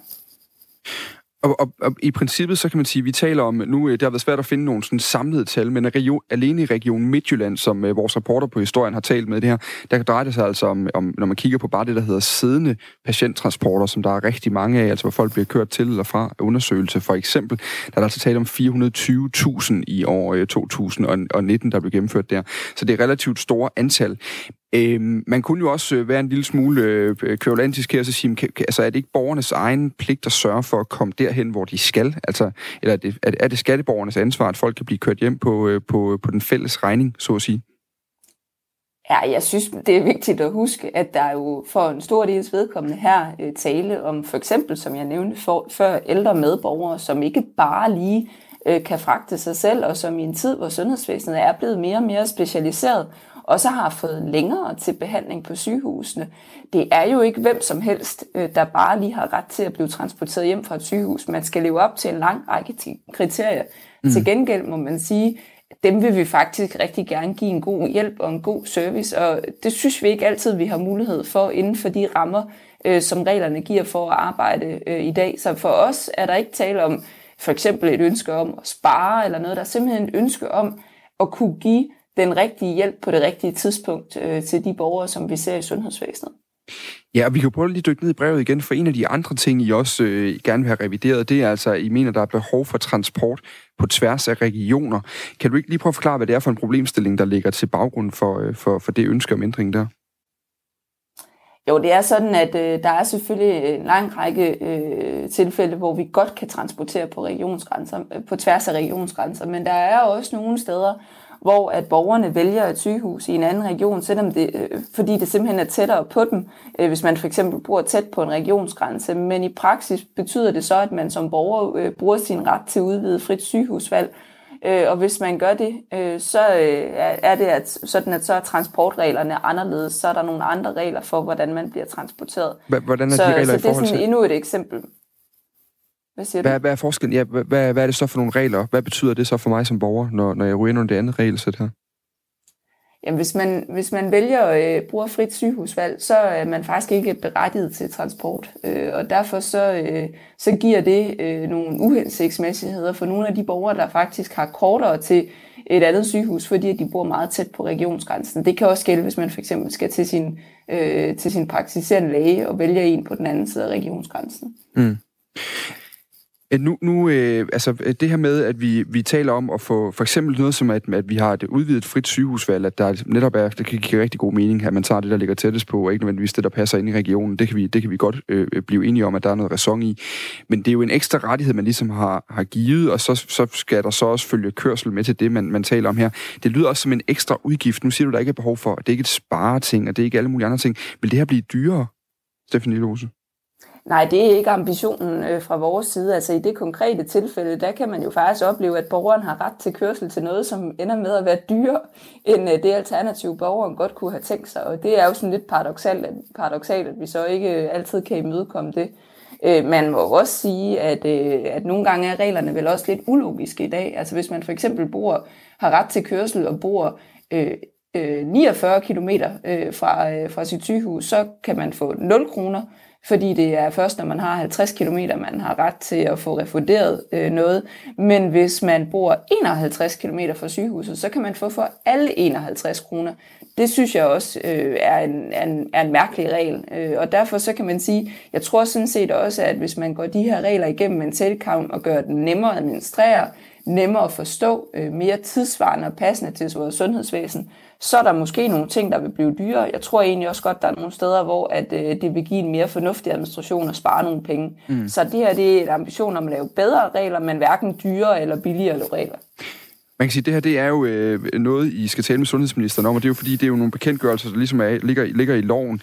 Og, og, og i princippet, så kan man sige, at vi taler om, nu øh, det har været svært at finde nogle sådan samlede tal, men region, alene i Region Midtjylland, som uh, vores reporter på historien har talt med det her, der drejer det sig altså om, om, når man kigger på bare det, der hedder siddende patienttransporter, som der er rigtig mange af, altså hvor folk bliver kørt til eller fra undersøgelse for eksempel, der er der altså tale om 420.000 i år øh, uh, 2019, der blev gennemført der. Så det er relativt store antal. Øhm, man kunne jo også øh, være en lille smule øh, øh her, og så sige, kan, altså er det ikke borgernes egen pligt at sørge for at komme derhen, hvor de skal? Altså, eller er det, er det, er det skatteborgernes ansvar, at folk kan blive kørt hjem på, øh, på, øh, på den fælles regning, så at sige? Ja, jeg synes, det er vigtigt at huske, at der er jo for en stor dels vedkommende her øh, tale om for eksempel, som jeg nævnte for, før, ældre medborgere, som ikke bare lige øh, kan fragte sig selv, og som i en tid, hvor sundhedsvæsenet er blevet mere og mere specialiseret, også har fået længere til behandling på sygehusene. Det er jo ikke hvem som helst, øh, der bare lige har ret til at blive transporteret hjem fra et sygehus. Man skal leve op til en lang række kriterier. Mm. Til gengæld må man sige, dem vil vi faktisk rigtig gerne give en god hjælp og en god service, og det synes vi ikke altid, vi har mulighed for inden for de rammer, øh, som reglerne giver for at arbejde øh, i dag. Så for os er der ikke tale om for eksempel et ønske om at spare eller noget, der er simpelthen et ønske om at kunne give den rigtige hjælp på det rigtige tidspunkt øh, til de borgere, som vi ser i sundhedsvæsenet. Ja, og vi kan prøve at lige dykke ned i brevet igen, for en af de andre ting, I også øh, gerne vil have revideret, det er altså, at I mener, der er behov for transport på tværs af regioner. Kan du ikke lige prøve at forklare, hvad det er for en problemstilling, der ligger til baggrund for, øh, for, for det ønske om ændring der? Jo, det er sådan, at øh, der er selvfølgelig en lang række øh, tilfælde, hvor vi godt kan transportere på regionsgrænser, øh, på tværs af regionsgrænser, men der er også nogle steder, hvor at borgerne vælger et sygehus i en anden region, selvom det, øh, fordi det simpelthen er tættere på dem, øh, hvis man for eksempel bor tæt på en regionsgrænse. Men i praksis betyder det så, at man som borger øh, bruger sin ret til udvidet frit sygehusvalg, Øh, og hvis man gør det, øh, så øh, er det at, sådan, at så er transportreglerne anderledes. Så er der nogle andre regler for, hvordan man bliver transporteret. Hvordan er så, de regler så i det er sådan endnu et eksempel. Hvad siger Hvad, du? hvad er forskellen? Ja, hvad, hvad, er det så for nogle regler? Hvad betyder det så for mig som borger, når, når jeg ryger ind under det andet regelsæt her? Jamen, hvis man, hvis man vælger øh, bruger frit sygehusvalg, så er man faktisk ikke berettiget til transport. Øh, og derfor så, øh, så giver det øh, nogle uhensigtsmæssigheder for nogle af de borgere, der faktisk har kortere til et andet sygehus, fordi de bor meget tæt på regionsgrænsen. Det kan også gælde, hvis man for eksempel skal til sin, øh, til sin praktiserende læge og vælger en på den anden side af regionsgrænsen. Mm. Øh, nu, nu øh, altså øh, det her med, at vi, vi taler om at få for eksempel noget som, at, at vi har et udvidet frit sygehusvalg, at der netop er, det kan give rigtig god mening, at man tager det, der ligger tættest på, og ikke nødvendigvis det, der passer ind i regionen. Det kan vi, det kan vi godt øh, øh blive enige om, at der er noget ræson i. Men det er jo en ekstra rettighed, man ligesom har, har givet, og så, så skal der så også følge kørsel med til det, man, man taler om her. Det lyder også som en ekstra udgift. Nu siger du, der ikke er behov for, det er ikke et spareting, og det er ikke alle mulige andre ting. Vil det her blive dyrere, Stefanie Lose? Nej, det er ikke ambitionen øh, fra vores side. Altså i det konkrete tilfælde, der kan man jo faktisk opleve, at borgeren har ret til kørsel til noget, som ender med at være dyrere, end øh, det alternativ, borgeren godt kunne have tænkt sig. Og det er jo sådan lidt paradoxalt, at, paradoxalt, at vi så ikke øh, altid kan imødekomme det. Øh, man må også sige, at, øh, at nogle gange er reglerne vel også lidt ulogiske i dag. Altså hvis man for eksempel bor, har ret til kørsel og bor øh, øh, 49 km øh, fra, øh, fra sit sygehus, så kan man få 0 kroner, fordi det er først, når man har 50 km, man har ret til at få refunderet øh, noget. Men hvis man bor 51 km fra sygehuset, så kan man få for alle 51 kroner. Det synes jeg også øh, er, en, er, en, er en mærkelig regel. Øh, og derfor så kan man sige, jeg tror sådan set også, at hvis man går de her regler igennem en telcount og gør den nemmere at administrere, nemmere at forstå, øh, mere tidsvarende og passende til vores sundhedsvæsen, så er der måske nogle ting, der vil blive dyrere. Jeg tror egentlig også godt, der er nogle steder, hvor at, øh, det vil give en mere fornuftig administration og spare nogle penge. Mm. Så det her det er et ambition om at lave bedre regler, men hverken dyrere eller billigere regler. Man kan sige, at det her det er jo øh, noget, I skal tale med sundhedsministeren om, og det er jo fordi, det er jo nogle bekendtgørelser, der ligesom er, ligger, ligger i loven.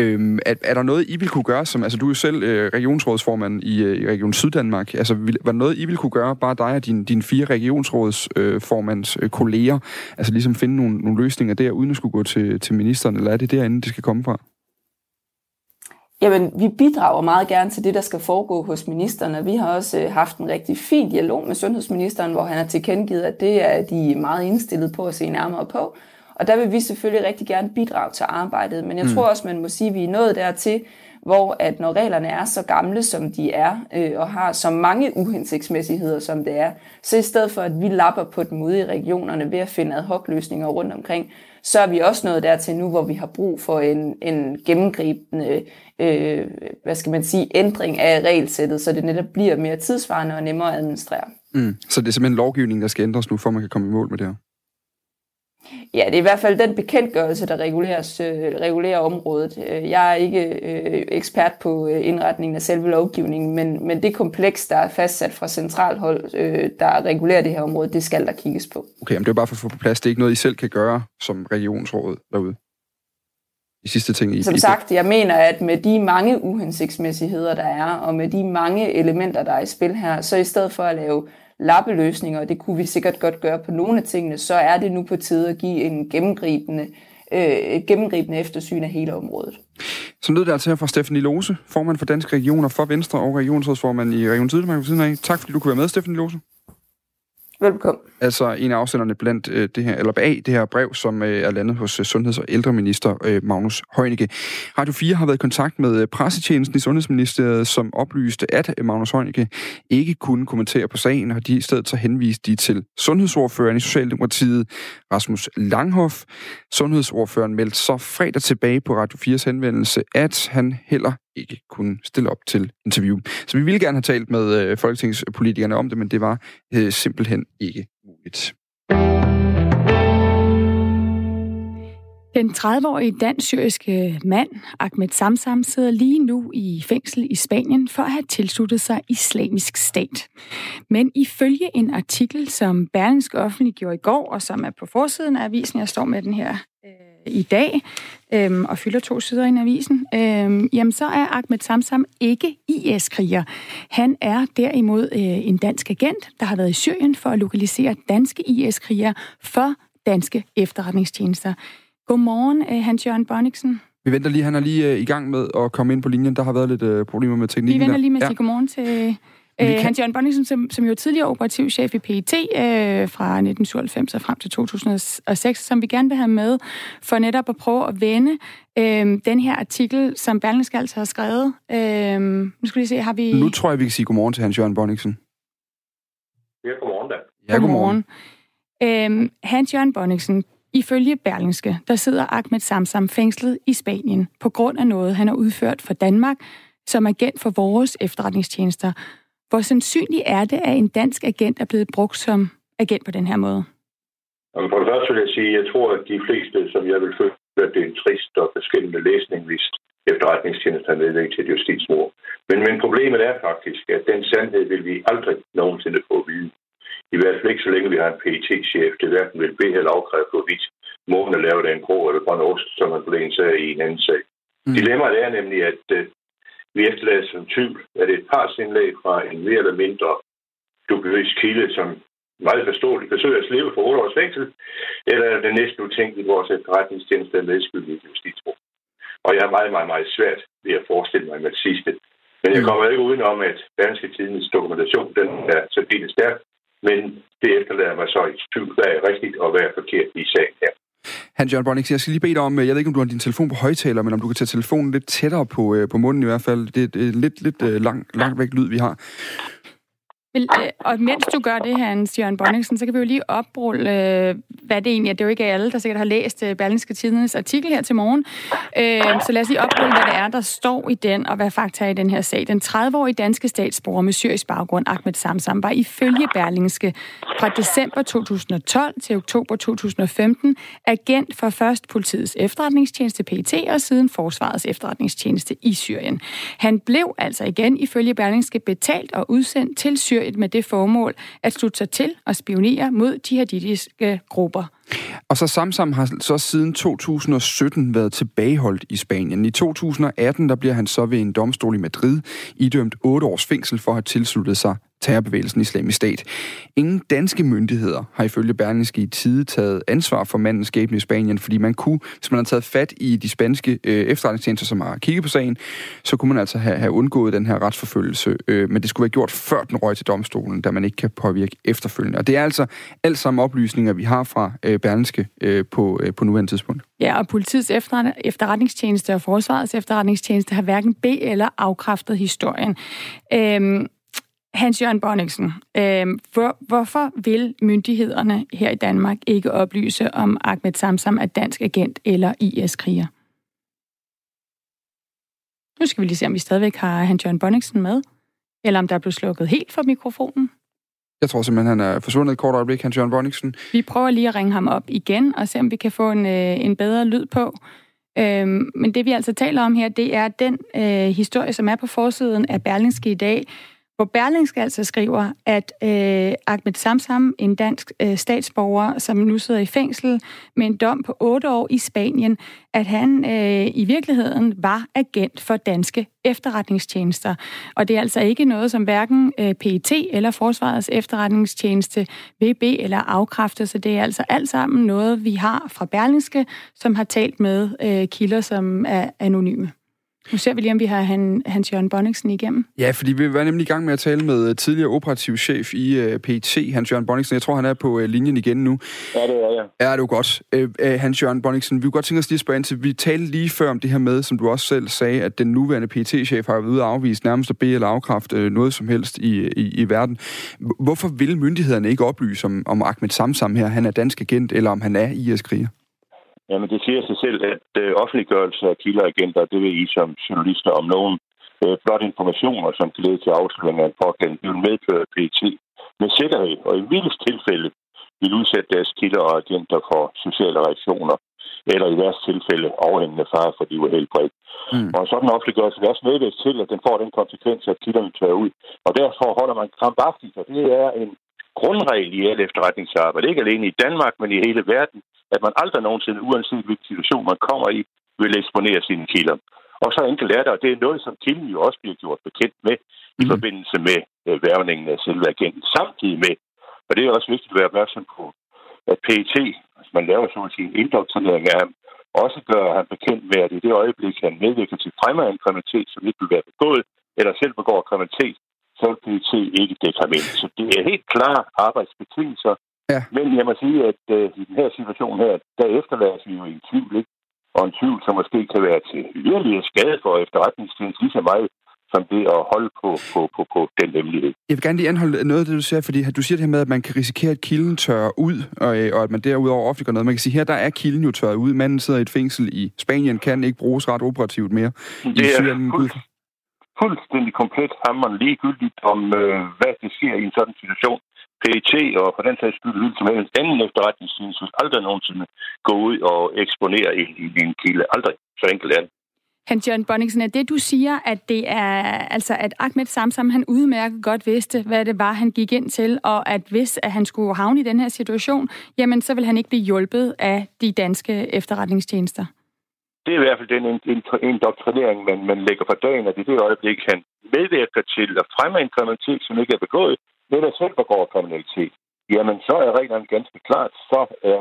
Øhm, er, er der noget, I vil kunne gøre, som, altså du er jo selv øh, regionsrådsformand i, øh, i Region Syddanmark, altså vil, var der noget, I vil kunne gøre, bare dig og dine din fire regionsrådsformands øh, kolleger, altså ligesom finde nogle, nogle løsninger der, uden at skulle gå til, til ministeren, eller er det derinde, det skal komme fra? Jamen, vi bidrager meget gerne til det, der skal foregå hos ministerne. Vi har også øh, haft en rigtig fin dialog med sundhedsministeren, hvor han har tilkendegivet, at det er de meget indstillet på at se nærmere på. Og der vil vi selvfølgelig rigtig gerne bidrage til arbejdet. Men jeg mm. tror også, man må sige, at vi er nået dertil, hvor at når reglerne er så gamle, som de er, øh, og har så mange uhensigtsmæssigheder, som det er, så i stedet for, at vi lapper på dem ude i regionerne ved at finde ad hoc løsninger rundt omkring, så er vi også nået dertil nu, hvor vi har brug for en, en gennemgribende øh, hvad skal man sige, ændring af regelsættet, så det netop bliver mere tidsvarende og nemmere at administrere. Mm. Så det er simpelthen lovgivningen, der skal ændres nu, for man kan komme i mål med det her? Ja, det er i hvert fald den bekendtgørelse, der reguleres, øh, regulerer området. Øh, jeg er ikke øh, ekspert på øh, indretningen af selve lovgivningen, men, men det kompleks, der er fastsat fra centralhold, øh, der regulerer det her område, det skal der kigges på. Okay, men det er bare for at få på plads. Det er ikke noget, I selv kan gøre som regionsrådet derude? De sidste ting i Som sagt, jeg mener, at med de mange uhensigtsmæssigheder, der er, og med de mange elementer, der er i spil her, så i stedet for at lave lappeløsninger, og det kunne vi sikkert godt gøre på nogle af tingene, så er det nu på tide at give en gennemgribende, øh, gennemgribende eftersyn af hele området. Så lød det altså her fra Stephanie Lose, formand for Danske Regioner for Venstre og regionsrådsformand i Region Syddanmark. Tak fordi du kunne være med, Stephanie Lose. Velkommen. Altså en af afsenderne blandt øh, det her, eller bag det her brev, som øh, er landet hos øh, Sundheds- og ældreminister øh, Magnus Heunicke. Radio 4 har været i kontakt med øh, pressetjenesten i Sundhedsministeriet, som oplyste, at øh, Magnus Heunicke ikke kunne kommentere på sagen, og de i stedet så henviste de til sundhedsordføreren i Socialdemokratiet, Rasmus Langhoff. Sundhedsordføreren meldte så fredag tilbage på Radio 4's henvendelse, at han heller ikke kunne stille op til interview. Så vi ville gerne have talt med øh, folketingspolitikerne om det, men det var øh, simpelthen ikke muligt. Den 30-årige dansk-syriske mand, Ahmed Samsam, sidder lige nu i fængsel i Spanien for at have tilsluttet sig islamisk stat. Men ifølge en artikel, som Berlingske offentliggjorde i går, og som er på forsiden af avisen, jeg står med den her øh, i dag, øh, og fylder to sider i avisen, øh, jamen så er Ahmed Samsam ikke IS-kriger. Han er derimod øh, en dansk agent, der har været i Syrien for at lokalisere danske IS-krigere for danske efterretningstjenester. Godmorgen, øh, Hans-Jørgen Bonniksen. Vi venter lige, han er lige øh, i gang med at komme ind på linjen. Der har været lidt øh, problemer med teknikken Vi venter lige med at Ja. sige godmorgen til øh, kan- Hans-Jørgen Bonniksen, som, som jo er tidligere operativchef i PET øh, fra 1997 og frem til 2006, som vi gerne vil have med for netop at prøve at vende øh, den her artikel, som Berlingske altså har skrevet. Øh, nu skal vi se, har vi... Nu tror jeg, vi kan sige godmorgen til Hans-Jørgen Bonniksen. Ja, godmorgen da. Ja, godmorgen. Øhm, Hans-Jørgen Bonniksen, ifølge Berlingske, der sidder Ahmed Samsam fængslet i Spanien på grund af noget, han har udført for Danmark som agent for vores efterretningstjenester. Hvor sandsynligt er det, at en dansk agent er blevet brugt som agent på den her måde? Jamen, for det første vil jeg sige, at jeg tror, at de fleste, som jeg vil føle, at det er en trist og beskæmmende læsning, hvis efterretningstjenester er nedlægget til et justitsmord. Men, men problemet er faktisk, at den sandhed vil vi aldrig nogensinde få at vide. I hvert fald ikke så længe vi har en PET-chef, det hverken vil bede eller afkræve, hvorvidt måden er lavet af en grå eller grøn ost, som man på en sag i en anden sag. Mm. Dilemmaet er nemlig, at øh, vi efterlader som tvivl, at det er et partsindlæg fra en mere eller mindre dubiøs kilde, som meget forståeligt forsøger at slippe for 8 års fængsel, eller er det næsten utænkeligt, vores efterretningstjeneste er medskyldig i justitsmord. Og jeg har meget, meget, meget svært ved at forestille mig med det sidste. Men jeg kommer ikke udenom, at Danske Tidens dokumentation, den er særdeles stærk, men det efterlader mig så i tvivl, hvad er rigtigt og hvad er forkert i sagen her. Han John Bonniksen, jeg skal lige bede dig om, øh, jeg ved ikke, om du har din telefon på højtaler, men om du kan tage telefonen lidt tættere på, øh, på munden i hvert fald. Det er et, lidt, lidt øh, lang, langt væk lyd, vi har. Vil, øh, og mens du gør det, Hans Jørgen Bonningsen, så kan vi jo lige oprulle, øh, hvad det egentlig er. Det er jo ikke alle, der sikkert har læst øh, Berlingske Tidens artikel her til morgen. Så lad os lige oprulle, hvad det er, der står i den, og hvad fakta er i den her sag. Den 30-årige danske statsborger med syrisk baggrund, Ahmed Samsam, var ifølge Berlingske fra december 2012 til oktober 2015 agent for først politiets efterretningstjeneste PET og siden forsvarets efterretningstjeneste i Syrien. Han blev altså igen ifølge Berlingske betalt og udsendt til Syrien med det formål at slutte sig til og spionere mod jihadistiske grupper. Og så Samsam har så siden 2017 været tilbageholdt i Spanien. I 2018 der bliver han så ved en domstol i Madrid idømt 8 års fængsel for at have tilsluttet sig terrorbevægelsen Islamisk Stat. Ingen danske myndigheder har ifølge Berlingske i tide taget ansvar for mandens skæbne i Spanien, fordi man kunne, hvis man havde taget fat i de spanske øh, efterretningstjenester, som har kigget på sagen, så kunne man altså have, have undgået den her retsforfølgelse. Øh, men det skulle være gjort før den røg til domstolen, da man ikke kan påvirke efterfølgende. Og det er altså alt sammen oplysninger, vi har fra øh, Berlingske øh, på, øh, på nuværende tidspunkt. Ja, og politiets efterretningstjeneste og forsvarets efterretningstjeneste har hverken be- eller afkræftet historien. Øhm, Hans-Jørgen Bonniksen, øhm, hvor, hvorfor vil myndighederne her i Danmark ikke oplyse om Ahmed Samsam er dansk agent eller IS-kriger? Nu skal vi lige se, om vi stadigvæk har Hans-Jørgen Bonniksen med, eller om der er blevet slukket helt for mikrofonen. Jeg tror simpelthen, han er forsvundet et kort øjeblik, Hans Jørgen Bonniksen. Vi prøver lige at ringe ham op igen, og se om vi kan få en, øh, en bedre lyd på. Øhm, men det vi altså taler om her, det er den øh, historie, som er på forsiden af Berlingske i dag, hvor Berlingske altså skriver, at øh, Ahmed Samsam, en dansk øh, statsborger, som nu sidder i fængsel med en dom på otte år i Spanien, at han øh, i virkeligheden var agent for danske efterretningstjenester. Og det er altså ikke noget, som hverken øh, PET eller Forsvarets efterretningstjeneste vil eller afkræfte, så det er altså alt sammen noget, vi har fra Berlingske, som har talt med øh, kilder, som er anonyme. Nu ser vi lige, om vi har han, Hans Jørgen Bonniksen igennem. Ja, fordi vi var nemlig i gang med at tale med øh, tidligere operativ chef i uh, PET, Hans Jørgen Bonniksen. Jeg tror, han er på uh, linjen igen nu. Ja, det er jeg. Ja, det er jo godt. Uh, uh, Hans Jørgen Bonniksen, vi kunne godt tænke os lige at spørge ind til, vi talte lige før om det her med, som du også selv sagde, at den nuværende PET-chef har været ude at afvise nærmest at bede eller afkræfte uh, noget som helst i, i, i verden. Hvorfor vil myndighederne ikke oplyse om, om Ahmed Samsam her, han er dansk agent, eller om han er IS-kriger? Jamen, det siger sig selv, at øh, offentliggørelse af kilderagenter, det vil I som journalister om nogen øh, blot informationer, som kan lede til afsløring af en pågældende, vil medføre PET med sikkerhed, og i vildest tilfælde vil udsætte deres kilder og agenter for sociale reaktioner. eller i deres tilfælde overhængende fare for liv og helbred. Mm. Og sådan offentliggørelse er også medvægt til, at den får den konsekvens, at kilderne tør ud. Og derfor holder man krampagtigt, og det er en grundregel i alle efterretningsarbejde, ikke alene i Danmark, men i hele verden, at man aldrig nogensinde, uanset hvilken situation man kommer i, vil eksponere sine kilder. Og så enkelt er det, og det er noget, som kilden jo også bliver gjort bekendt med mm. i forbindelse med øh, værvningen af selve agenten. Samtidig med, og det er også vigtigt at være opmærksom på, at PET, altså man laver så at sige en indoktrinering af ham, også gør han bekendt med, at i det øjeblik, han medvirker til fremme af en kriminalitet, som ikke vil være begået, eller selv begår kriminalitet, så vil PET ikke dække ham ind. Så er helt klare arbejdsbetingelser. Ja. Men jeg må sige, at uh, i den her situation her, der efterlader vi jo en tvivl, ikke? og en tvivl, som måske kan være til yderligere skade for efterretningstjenesten lige så meget, som det at holde på, på, på, på den hemmelighed. Jeg vil gerne lige anholde noget af det, du siger, fordi du siger det her med, at man kan risikere, at kilden tørrer ud, og, øh, og at man derudover offentliggør noget. Man kan sige, her der er kilden jo tørret ud. Manden sidder i et fængsel i Spanien, kan ikke bruges ret operativt mere. Det er Syrien, fuld, fuldstændig komplet hammeren ligegyldigt om, øh, hvad der sker i en sådan situation. PET og for den sags skyld vil som helst anden efterretningstjeneste aldrig nogensinde gå ud og eksponere en, en kilde. Aldrig. Så enkelt er det. Hans Jørgen Bonningsen, er det du siger, at det er, altså at Ahmed Samsam, han udmærket godt vidste, hvad det var, han gik ind til, og at hvis at han skulle havne i den her situation, jamen så vil han ikke blive hjulpet af de danske efterretningstjenester? Det er i hvert fald den indoktrinering, man, man lægger for dagen, at i det øjeblik, han medvirker til at fremme en kriminalitet, som ikke er begået, eller selv begår kriminalitet, jamen så er reglerne ganske klart, så er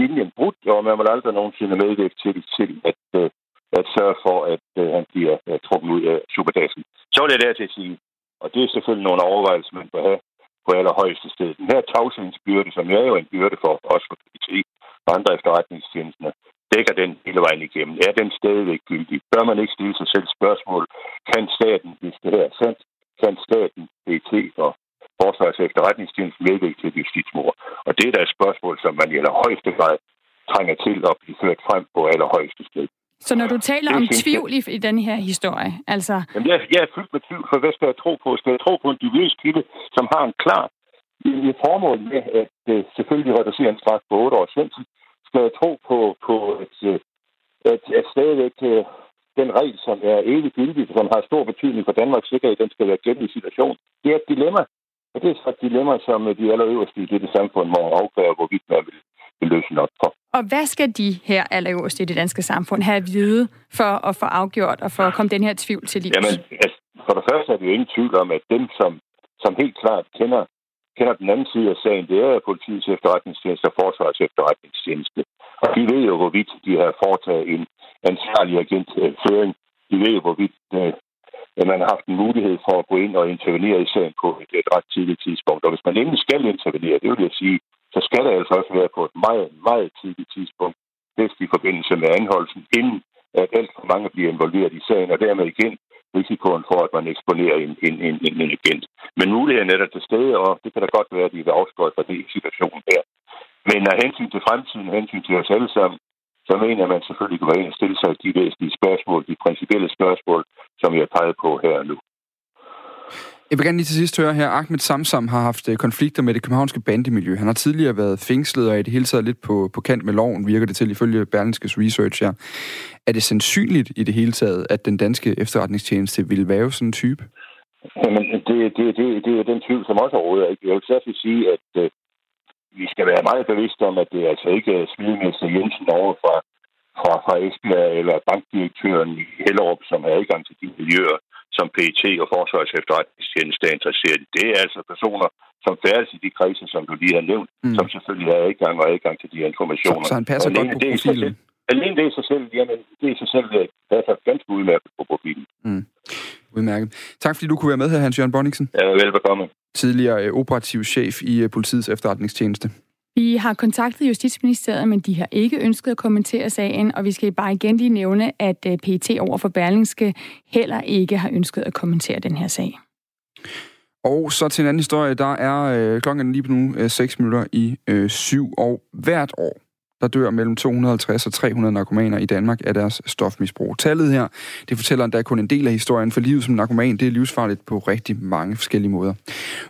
linjen brudt, og man vil aldrig nogensinde medvirke til, til at øh, at sørge for, at øh, han bliver øh, trukket ud af superdagen. Så vil jeg der til at sige, og det er selvfølgelig nogle overvejelser, man bør have på allerhøjeste sted. Den her tavshedsbyrde, som er jo en byrde for også for PT og andre efterretningstjenester, dækker den hele vejen igennem. Er den stadigvæk gyldig? Bør man ikke stille sig selv spørgsmål? Kan staten, hvis det her er sandt, kan staten, PT og Forsvars efterretningstjeneste medvirke til justitsmord? Og det er da et spørgsmål, som man i allerhøjeste grad trænger til at blive ført frem på allerhøjeste sted. Så når du taler om tvivl i, i den her historie, altså... Jamen, jeg, jeg er fyldt med tvivl, for hvad skal jeg tro på? Skal jeg tro på en dubiøs kilde, som har en klar en formål med at uh, selvfølgelig reducere en straf på 8 års fængsel? Skal tro på, på at, uh, at, at stadigvæk uh, den regel, som er evig gyldig, som har stor betydning for Danmarks sikkerhed, den skal være i situation? Det er et dilemma. Og det er så et dilemma, som de allerøverste i dette samfund må afgøre, hvorvidt man vil, vil løse op for. Og hvad skal de her allerøverste i det danske samfund have at vide for at få afgjort og for at komme den her tvivl til livs? Jamen, altså, for det første er det jo ingen tvivl om, at dem, som, som helt klart kender, kender den anden side af sagen, det er politiets efterretningstjeneste og forsvarets efterretningstjeneste. Og de ved jo, hvorvidt de har foretaget en ansvarlig agentføring. Øh, de ved jo, hvorvidt øh, at man har haft en mulighed for at gå ind og intervenere i sagen på et, et ret tidligt tidspunkt. Og hvis man endelig skal intervenere, det vil jeg sige, så skal det altså også være på et meget, meget tidligt tidspunkt, bedst i forbindelse med anholdelsen, inden at alt for mange bliver involveret i sagen, og dermed igen risikoen for, at man eksponerer en, en, en, en, en agent. Men muligheden er der til stede, og det kan da godt være, at de vil afskåret fra det situation her. Men af hensyn til fremtiden, hensyn til os alle sammen, så mener jeg, at man selvfølgelig kan være ind og stille sig de væsentlige spørgsmål, de principielle spørgsmål, som jeg har peget på her nu. Jeg vil gerne lige til sidst høre her, Ahmed Samsam har haft øh, konflikter med det københavnske bandemiljø. Han har tidligere været fængslet og er i det hele taget lidt på, på kant med loven, virker det til ifølge Berlingskes research her. Er det sandsynligt i det hele taget, at den danske efterretningstjeneste vil være sådan en type? Jamen, det, det, det, det er den tvivl, som også råder. Ikke? Jeg vil særligt sige, at øh, vi skal være meget bevidste om, at det er altså ikke er smidemester Jensen over fra, fra, fra Esbjerg eller bankdirektøren i Hellerup, som har adgang til de miljøer, som PET og Forsvars efterretningstjeneste er interesseret i. Det er altså personer, som færdes i de kredse, som du lige har nævnt, mm. som selvfølgelig har adgang og adgang til de informationer. Så, så han passer godt på profilen? Alene det i sig selv, jamen, det er i sig selv det er ganske udmærket på profilen. Mm. Udmærket. Tak fordi du kunne være med her, Hans-Jørgen Bonningsen. Ja, velbekomme. Tidligere øh, operativ chef i øh, politiets efterretningstjeneste. Vi har kontaktet Justitsministeriet, men de har ikke ønsket at kommentere sagen, og vi skal bare igen lige nævne, at øh, PT PET over for Berlingske heller ikke har ønsket at kommentere den her sag. Og så til en anden historie, der er øh, klokken lige nu øh, 6 minutter i øh, 7, og hvert år der dør mellem 250 og 300 narkomaner i Danmark af deres stofmisbrug. Tallet her, det fortæller endda kun en del af historien, for livet som narkoman, det er livsfarligt på rigtig mange forskellige måder.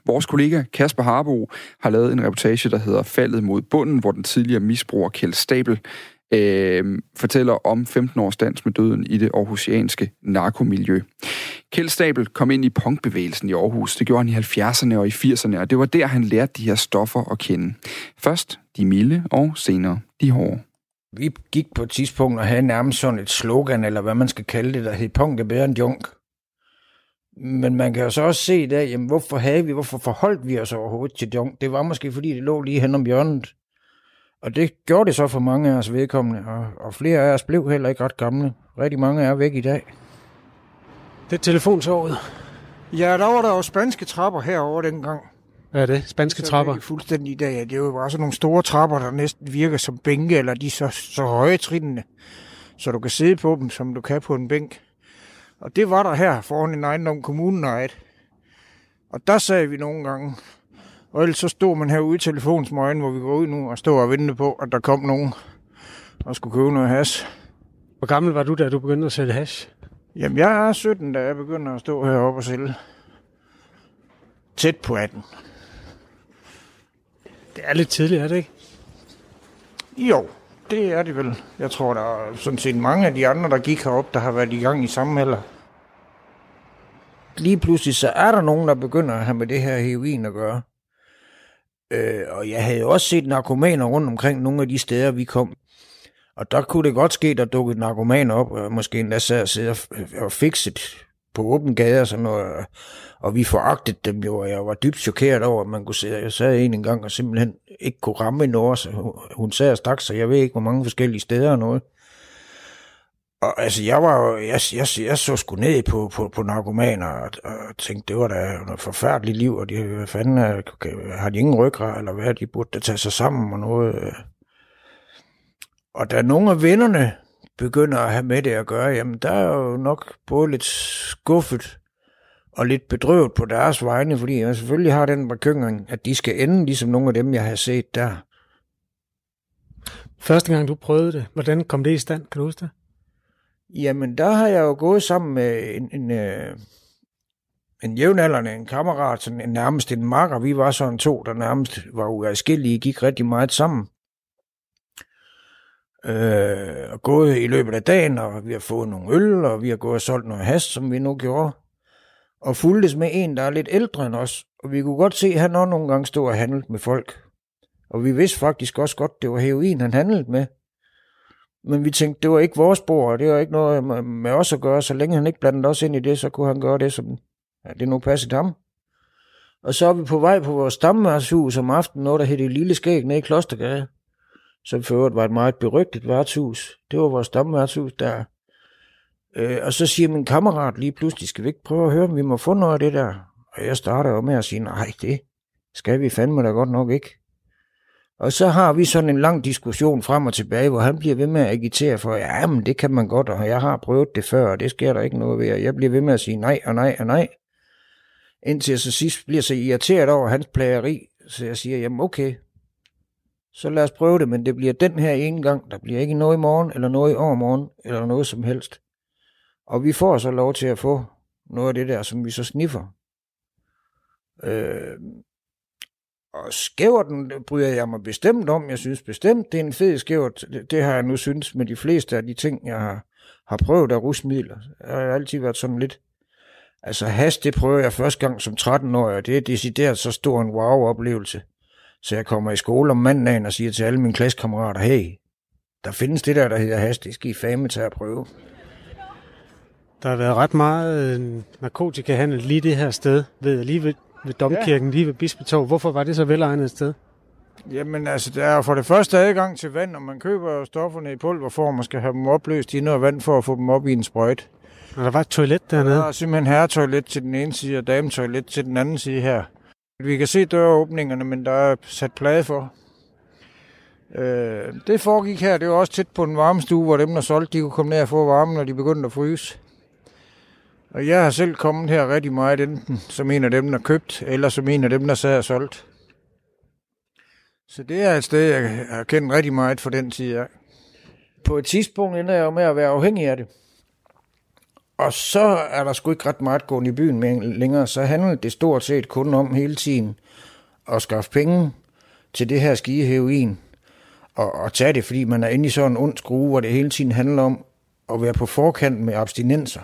Vores kollega Kasper Harbo har lavet en reportage, der hedder Faldet mod bunden, hvor den tidligere misbruger Kjeld Stabel øh, fortæller om 15 års dans med døden i det aarhusianske narkomiljø. Kjeld Stabel kom ind i punkbevægelsen i Aarhus. Det gjorde han i 70'erne og i 80'erne, og det var der, han lærte de her stoffer at kende. Først de milde, og senere de hårde. Vi gik på et tidspunkt og havde nærmest sådan et slogan, eller hvad man skal kalde det, der hed punk er bedre end junk. Men man kan jo så også se der, jamen hvorfor havde vi, hvorfor forholdt vi os overhovedet til junk? Det var måske fordi, det lå lige hen om hjørnet. Og det gjorde det så for mange af os vedkommende, og, og flere af os blev heller ikke ret gamle. Rigtig mange er væk i dag. Det er telefonsåret. Ja, der var der jo spanske trapper herover dengang. Hvad er det? Spanske så trapper? Det er fuldstændig i dag. Det er jo bare sådan nogle store trapper, der næsten virker som bænke, eller de er så, så høje trinene, så du kan sidde på dem, som du kan på en bænk. Og det var der her foran en ejendom, kommunen ejet. Og der sagde vi nogle gange, og ellers så stod man herude i telefonsmøgen, hvor vi går ud nu og stod og ventede på, at der kom nogen og skulle købe noget hash. Hvor gammel var du, da du begyndte at sælge hash? Jamen, jeg er 17, da jeg begynder at stå heroppe og sælge. Tæt på 18. Det er lidt tidligt, er det ikke? Jo, det er det vel. Jeg tror, der er sådan set mange af de andre, der gik herop, der har været i gang i samme alder. Lige pludselig så er der nogen, der begynder at have med det her heroin at gøre. Øh, og jeg havde jo også set narkomaner rundt omkring nogle af de steder, vi kom. Og der kunne det godt ske, der dukkede narkomaner op, og måske endda sad og sidde øh, og fikset på åben gade og sådan noget. Og vi foragtede dem jo, og jeg var dybt chokeret over, at man kunne se, jeg sad en gang og simpelthen ikke kunne ramme en så hun sad og stak, så jeg ved ikke, hvor mange forskellige steder og noget. Og altså, jeg var jo, jeg, jeg, jeg så sgu ned på, på, på narkomaner, og, og tænkte, det var da et forfærdeligt liv, og de, hvad fanden, har de ingen ryggrad, eller hvad, de burde da tage sig sammen og noget. Øh. Og da nogle af vennerne begynder at have med det at gøre, jamen der er jo nok både lidt skuffet og lidt bedrøvet på deres vegne, fordi jeg selvfølgelig har den bekymring, at de skal ende ligesom nogle af dem, jeg har set der. Første gang du prøvede det, hvordan kom det i stand? Kan du huske det? Jamen, der har jeg jo gået sammen med en, en, en, en jævnaldrende, en kammerat, sådan en, nærmest en makker. Vi var sådan to, der nærmest var uadskillige, gik rigtig meget sammen. Øh, og gået i løbet af dagen, og vi har fået nogle øl, og vi har gået og solgt noget hast, som vi nu gjorde. Og fuldtes med en, der er lidt ældre end os. Og vi kunne godt se, at han også nogle gange stod og handlede med folk. Og vi vidste faktisk også godt, det var heroin, han handlede med. Men vi tænkte, det var ikke vores bord, og det var ikke noget med os at gøre. Så længe han ikke blandede os ind i det, så kunne han gøre det, som ja, det nu passede ham. Og så er vi på vej på vores stammeværtshus om aftenen, noget der hed det Lille Skæg nede i Klostergade. Som for øvrigt var et meget berygtet værtshus. Det var vores stammeværtshus der. Øh, og så siger min kammerat lige pludselig, skal vi ikke prøve at høre, om vi må få noget af det der? Og jeg starter jo med at sige, nej, det skal vi fandme da godt nok ikke. Og så har vi sådan en lang diskussion frem og tilbage, hvor han bliver ved med at agitere for, ja, men det kan man godt, og jeg har prøvet det før, og det sker der ikke noget ved, og jeg bliver ved med at sige nej og nej og nej. Indtil jeg så sidst bliver så irriteret over hans plageri, så jeg siger, jamen okay, så lad os prøve det, men det bliver den her ene gang, der bliver ikke noget i morgen, eller noget i overmorgen, eller noget som helst. Og vi får så lov til at få noget af det der, som vi så sniffer. Øh, og skæverten bryder jeg mig bestemt om. Jeg synes bestemt, det er en fed skævert. Det, det har jeg nu synes med de fleste af de ting, jeg har, har prøvet af rusmidler. Jeg har altid været sådan lidt... Altså has, det prøver jeg første gang som 13-årig, og det er decideret så stor en wow-oplevelse. Så jeg kommer i skole om mandagen og siger til alle mine klassekammerater, hey, der findes det der, der hedder has, det skal I fame til at prøve. Der har været ret meget øh, narkotikahandel lige det her sted, ved, lige ved, ved Domkirken, ja. lige ved Bispetov. Hvorfor var det så velegnet et sted? Jamen altså, der er for det første adgang til vand, og man køber stofferne i pulverform og skal have dem opløst i noget vand for at få dem op i en sprøjt. Og der var et toilet dernede? Der er simpelthen herretoilet til den ene side og dametoilet til den anden side her. Vi kan se døråbningerne, men der er sat plade for. Øh, det foregik her, det var også tæt på en varmestue, hvor dem, der solgte, de kunne komme ned og få varme, når de begyndte at fryse. Og jeg har selv kommet her rigtig meget, enten som en af dem, der købt, eller som en af dem, der sad og solgt. Så det er et sted, jeg har kendt rigtig meget for den tid af. På et tidspunkt ender jeg jo med at være afhængig af det. Og så er der sgu ikke ret meget gående i byen længere, så handler det stort set kun om hele tiden at skaffe penge til det her skige heroin. Og, at tage det, fordi man er inde i sådan en ond skrue, hvor det hele tiden handler om at være på forkant med abstinenser.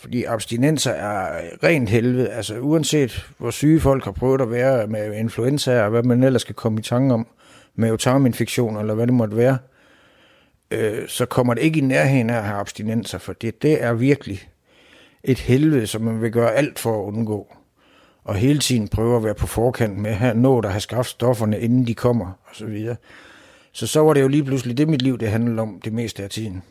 Fordi abstinenser er rent helvede. Altså uanset hvor syge folk har prøvet at være med influenza og hvad man ellers skal komme i tanke om, med tarminfektion eller hvad det måtte være, øh, så kommer det ikke i nærheden af at have abstinenser, for det, det er virkelig et helvede, som man vil gøre alt for at undgå. Og hele tiden prøve at være på forkant med at nå at have skaffet stofferne, inden de kommer, og så videre. Så så var det jo lige pludselig det, mit liv det handlede om det meste af tiden.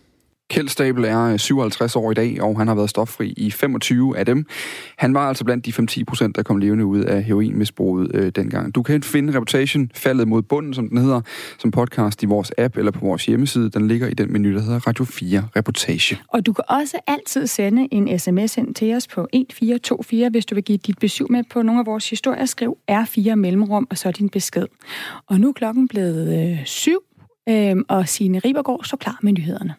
Kjeld Stabel er øh, 57 år i dag, og han har været stoffri i 25 af dem. Han var altså blandt de 5-10 procent, der kom levende ud af heroinmisbruget øh, dengang. Du kan finde reportagen Faldet mod bunden, som den hedder, som podcast i vores app eller på vores hjemmeside. Den ligger i den menu, der hedder Radio 4 Reportage. Og du kan også altid sende en sms ind til os på 1424, hvis du vil give dit besøg med på nogle af vores historier. Skriv R4 mellemrum, og så din besked. Og nu er klokken blevet øh, syv, øh, og Signe Ribergaard står klar med nyhederne.